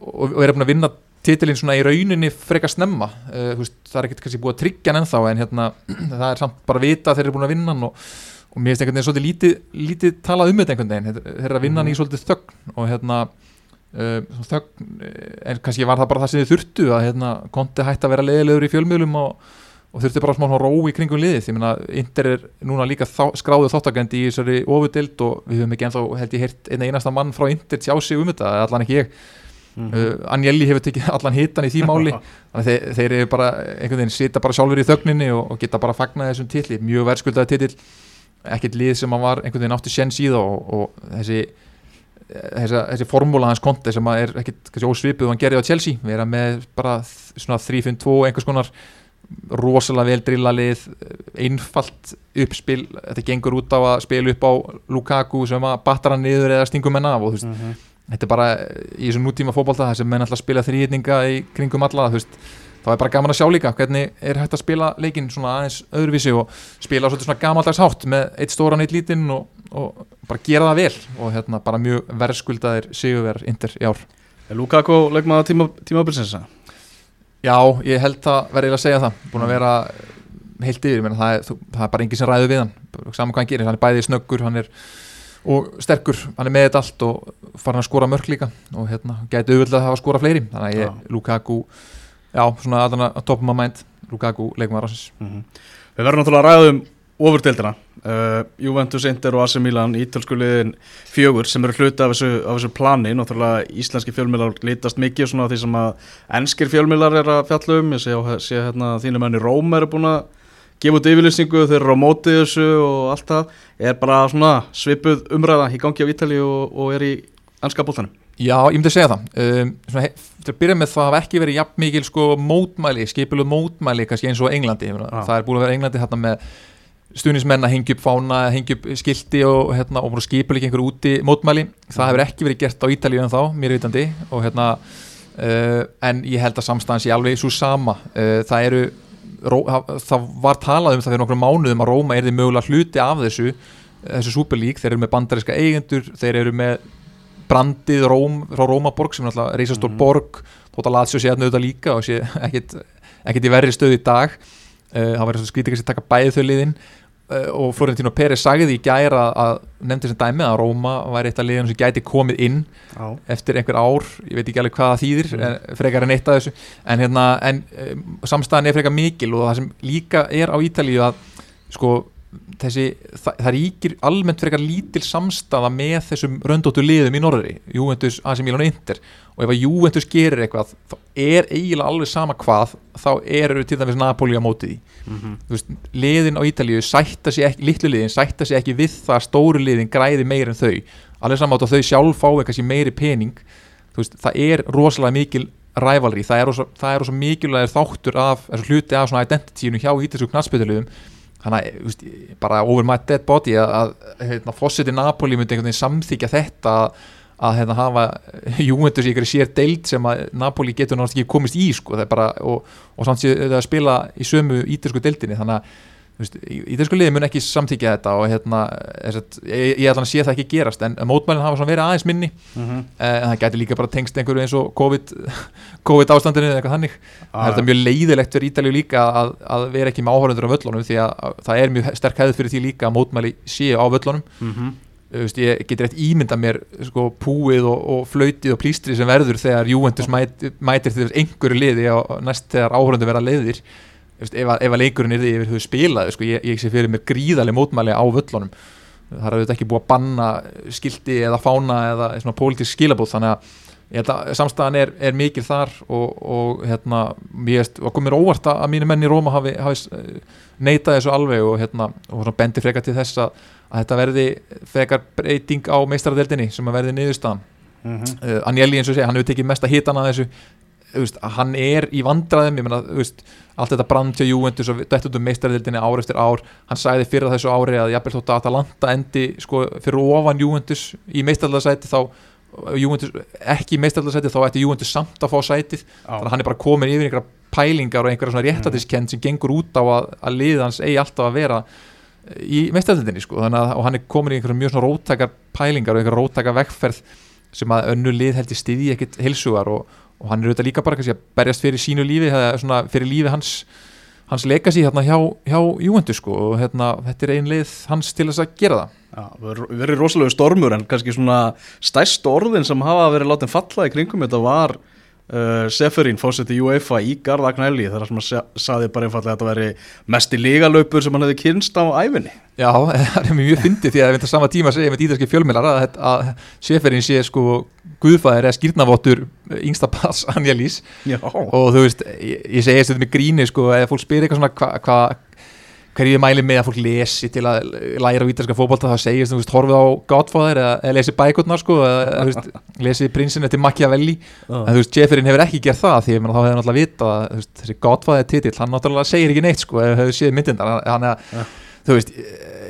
og, og er búin að vinna titilinn svona í rauninni frekar snemma uh, veist, það er ekkert kannski búið að tryggja hann ennþá en hérna (clears throat) það er samt bara að vita að þeir eru búin að vinna hann og, og mér finnst einhvern veginn svolítið lítið, lítið talað um þetta einhvern veginn Þeir- eru að vinna hann í svolítið þögn og hérna uh, þögn, eh, en kannski var það bara það sem þið þurftu að hérna konti hægt að vera leiðilegur í fjölmiðlum og, og þurfti bara smá ró í kringum liðið. Ég meina Inter er núna líka þá, skráðu þáttakandi í þessari ofudild og við höfum ekki ennþá held ég heyrt einn einasta mann frá Inter tjá sig um þetta, allan ekki ég Mhm. uh, Anjelli hefur tekið allan hitan í því máli. (laughs) Þeir, þeir eru bara einhvern veginn sita bara sjálfur í þögninni og, og geta bara fagnað þessum titli, mjög verðskuldaði titill. Ekkert lið sem hann var einhvern veginn átti sjens í það og, og þessi þessi, þessi formúla hans konti sem er ekkert ósvipuð hann gerði á Chelsea. Vera með bara svona 3-5-2 einhvers konar rosalega vel drillalið einfalt uppspil. Þetta gengur út á að spila upp á Lukaku sem að battara hann niður eða stingum menn af og þú veist, Mhm. Þetta er bara í þessum nútíma fótbolta það sem menn alltaf spila þrýhitninga í kringum alla þú veist, þá er bara gaman að sjá líka hvernig er hægt að spila leikinn svona aðeins öðruvísi og spila svolítið svona gamaldags hátt með eitt stóran, eitt lítinn og, og bara gera það vel og hérna bara mjög verðskuldaðir sigurverð inter í ár. Er Lukaku leikmaða tíma, tímabilsins? Já, ég held það verið að segja það. Búin að vera heilt yfir menn, það, það er bara enginn sem ræður við hann. Saman hvað hann gerir, hann er bæði snöggur hann er og sterkur, hann er með þetta allt og farin að skora mörk líka. Og hérna, gæti auðvitað að hafa skora fleiri. Þannig að ég, Já. Lukaku já, svona að hann að topum að mænt Lukaku leikum að rásins Mhm. Við verðum náttúrulega að ræða um ofurdeildina. Uh, Juventus, Inter og AC Milan ítölsku liðin fjögur sem eru hluti af þessu, af þessu plani. Náttúrulega íslenski fjölmiðlar lítast mikið svona því sem að enskir fjölmiðlar er að fjalla um. Ég sé, sé hérna þínu menni Róm eru búin að gefa út yfirlýsingu þeir eru á móti þessu og allt það er bara svona svipuð umræða í gangi á Ítali og, og er í ennska bóltanum Já, ég myndi að segja það. Um, svona, til að byrja með það hafa ekki verið jafn mikil sko, mótmæli, skipilu mótmæli kannski eins og Englandi, ég Já. það er búin að vera Englandi hérna með stuðnismenn að hengja upp fána, hengja upp skilti og, hérna, og skipilu ekki einhver úti mótmæli, það hefur ekki verið gert á Ítalíu en þá, mér vitandi. Og hérna uh, en ég held að samstæðan sé alveg svo sama. Uh, það eru það, var talað um það fyrir nokkrum mánuðum að Róma er þið mögulega hluti af þessu þessu superlík, þeir eru með bandariska eigendur þeir eru með brandið Róm, frá Rómaborg sem er alltaf reisastór Mhm. borg, þótt að Lazio sé hérna auðvitað líka og sé ekkit, ekkit í verri stöð í dag. Uh, það var að skrítið kannski að taka bæði þau liðin og Florentino Pérez sagði í gæra að nefndi sem dæmi að Róma væri eitt af liðinu sem gæti komið inn Já, eftir einhver ár, ég veit ekki alveg hvað það þýðir Mm. frekar en eitt af þessu. En, hérna, en um, samstæðan er frekar mikil og það sem líka er á Ítalíu að sko þessi, það, það ríkir almennt frekar lítil samstaða með þessum röndóttu liðum í norðri Juventus, AC Milan og Inter. Og ef að Juventus gerir eitthvað þá er eiginlega alveg sama hvað þá eru til dæmis Napoli á móti því. Mhm, Þú veist, liðin á Ítalíu sætta sig ekki, litlu liðin sætta sig ekki við það að stóru liðin græði meir en þau. Alveg saman átt að þau sjálf fái kannski meiri pening. Veist, það er rosalega mikil rævalri, það er rosa, það er rosa mikilvægir þáttur af, þessu hluti af svona identityinu hjá ítalsku knallspötulegum þannig að, bara over my dead body að, að hérna, fósiti Napoli myndi einhvern veginn samþykja þetta að, hérna, hafa Juventus í ykkur sér deild sem að Napoli getur náttúrulega ekki komist í sko, bara, og, og samt sér það að spila í sömu ítalsku deildinni. Þannig að veist, ítalsku liði mun ekki samþykja þetta og hérna, að, ég, ég ætla að sé það ekki gerast en mótmælinn hafa verið aðeins minni. Mhm. Eh, en það gæti líka bara tengst einhverju eins og COVID, (laughs) COVID ástandinu eða eitthvað þannig. Það er þetta mjög leiðilegt fyrir Ítalíu líka að, að vera ekki með áhörundur á völlunum því að, að það er mjög sterk hefð fyrir því líka að mótmæli séu á völlunum. Mhm. Þú veist, ég getur eitt ímynda mér sko, púið og, og flautið og plístrið sem verður þegar Juventus mæt, mætir til einhverju liði og næst þegar áhörundur verða veist, ef, að, ef að leikurinn er því yfir höfu spilað sko, ég, ég sé fyrir mér gríðarlega mótmæli á völlunum það er auðvitað ekki búið að banna skildi eða fána eða svona pólitísk skilabóð þannig að held að samstæðan er, er mikil þar og, og hérna mér veist, og komir óvart að að mínu menn í Róma hafi, hafi eh, neitað þessu alveg og hérna og bendi frekar til þess að, að þetta verði frekar breyting á meistaradeldinni sem að verði niðurstaðan Mhm. uh, Anjeli eins og segja, hann hefur tekið mesta hitan að þessu Þú veist, hann er í vandræðum ég meina, veist, allt þetta brand hjá Juventus og dætt út um meistaradeldinni ár eftir ár. Hann sagði fyrir þessu ári að jafnvel þótt að Atalanta endi sko, fyrir ofan Juventus í meistaraldarsæti þá Juventus, ekki í meistaraldarsæti þá ætti Juventus samt að fá sætið. Þannig að hann er bara komin yfir einhverja pælingar og einhverja svona réttatiskend sem gengur út á að, að liðið hans eigi alltaf að vera í meistardildinni sko. Þannig að og hann er komin í einhverja mjög svona róttakar pælingar og einhverja róttakar vegferð sem að önnu lið held í stiði ekkit heilsugar og, og hann er auðvitað líka bara kannski að berjast fyrir sínu lífi eða svona fyrir lífi hans hans legacy hérna hjá, hjá Juventus sko. Og hérna þetta er ein lið hans til þess að gera það. Já, verið rosalega stormur en kannski svona stærst orðin sem hafa verið látið falla í kringum þetta var uh, Seferín, fósetti UEFA í Garðagnæli þar sem að saði bara einfallega að þetta veri mest í lígalöpur sem hann hefði kynst á æfinni Já, (laughs) það er mjög fyndið því að við sama tíma segja með ítalski fjölmiðlar að, að, Seferin sé sko guðfæðir eða skýrnavottur yngsta pass Angelís Já, og þú veist, ég, ég segi þetta með gríni sko, eða fólk spyrir eitthvað svona hvað hva, hverju ég mæli með að fólk lesi til að læra á ítalska fótbolta þá segist, þú veist, horfið á Godfather eða, eða lesi bækurnar sko, eða veist, lesi prinsinn eftir Machiavelli. En þú veist, Jefferin hefur ekki gert það því að þá hefur náttúrulega vita að þú veist, þessi Godfather titill, hann náttúrulega segir ekki neitt sko, ef hefur séð myndindar hann Ja. að, þú veist,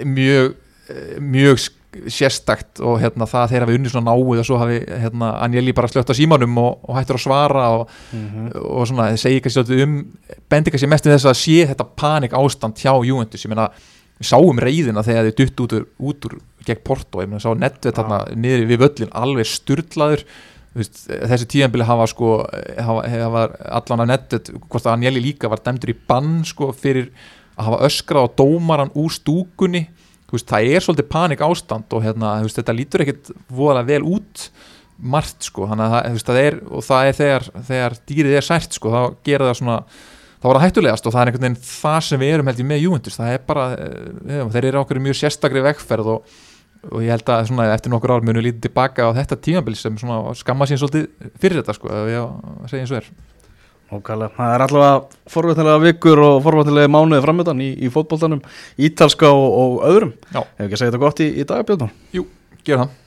mjög mjög sérstakt og hérna það þeir hafi unnið svona náið og svo hafi hérna Anjeli bara slögt á símanum og, og hættur að svara og, Mhm. og svona, segja kannski um bendi kannski mest um þess að sé þetta panik ástand hjá Juventus, ég meina við sáum reyðina þegar þið dutt út úr, út úr gegn Porto, ég meina sá netvet þarna niður við völlin, alveg sturlaður. Veist, þessi tíðanbili hafa sko hafa, hafa allan að netvet hvort að Anjeli líka var dæmdur í bann sko fyrir að hafa öskrað á dómaran úr stúkunni veist, það er svolítið panik ástand og hérna, veist, þetta lítur ekkit voðalega vel út margt sko. Þannig að það, það er, og það er þegar, þegar dýrið er sært sko, þá gera það svona þá var það hættulegast og það er einhvern veginn það sem við erum held ég með Juventus, það er bara eh, þeir eru okkur mjög sérstakri vegferð og, og ég held að svona, eftir nokkur ár munu lítið tilbaka á þetta tímabil sem skamma sín svolítið fyrir þetta sko, ef ég segja eins og er Ókvæðlega, það er allavega forvætilega vikur og forvætilega mánuði framöndan í, í fótboltanum, ítalska og, og öðrum Já. Hefur ekki segja þetta gott í, í dag, Björn? Jú, gera það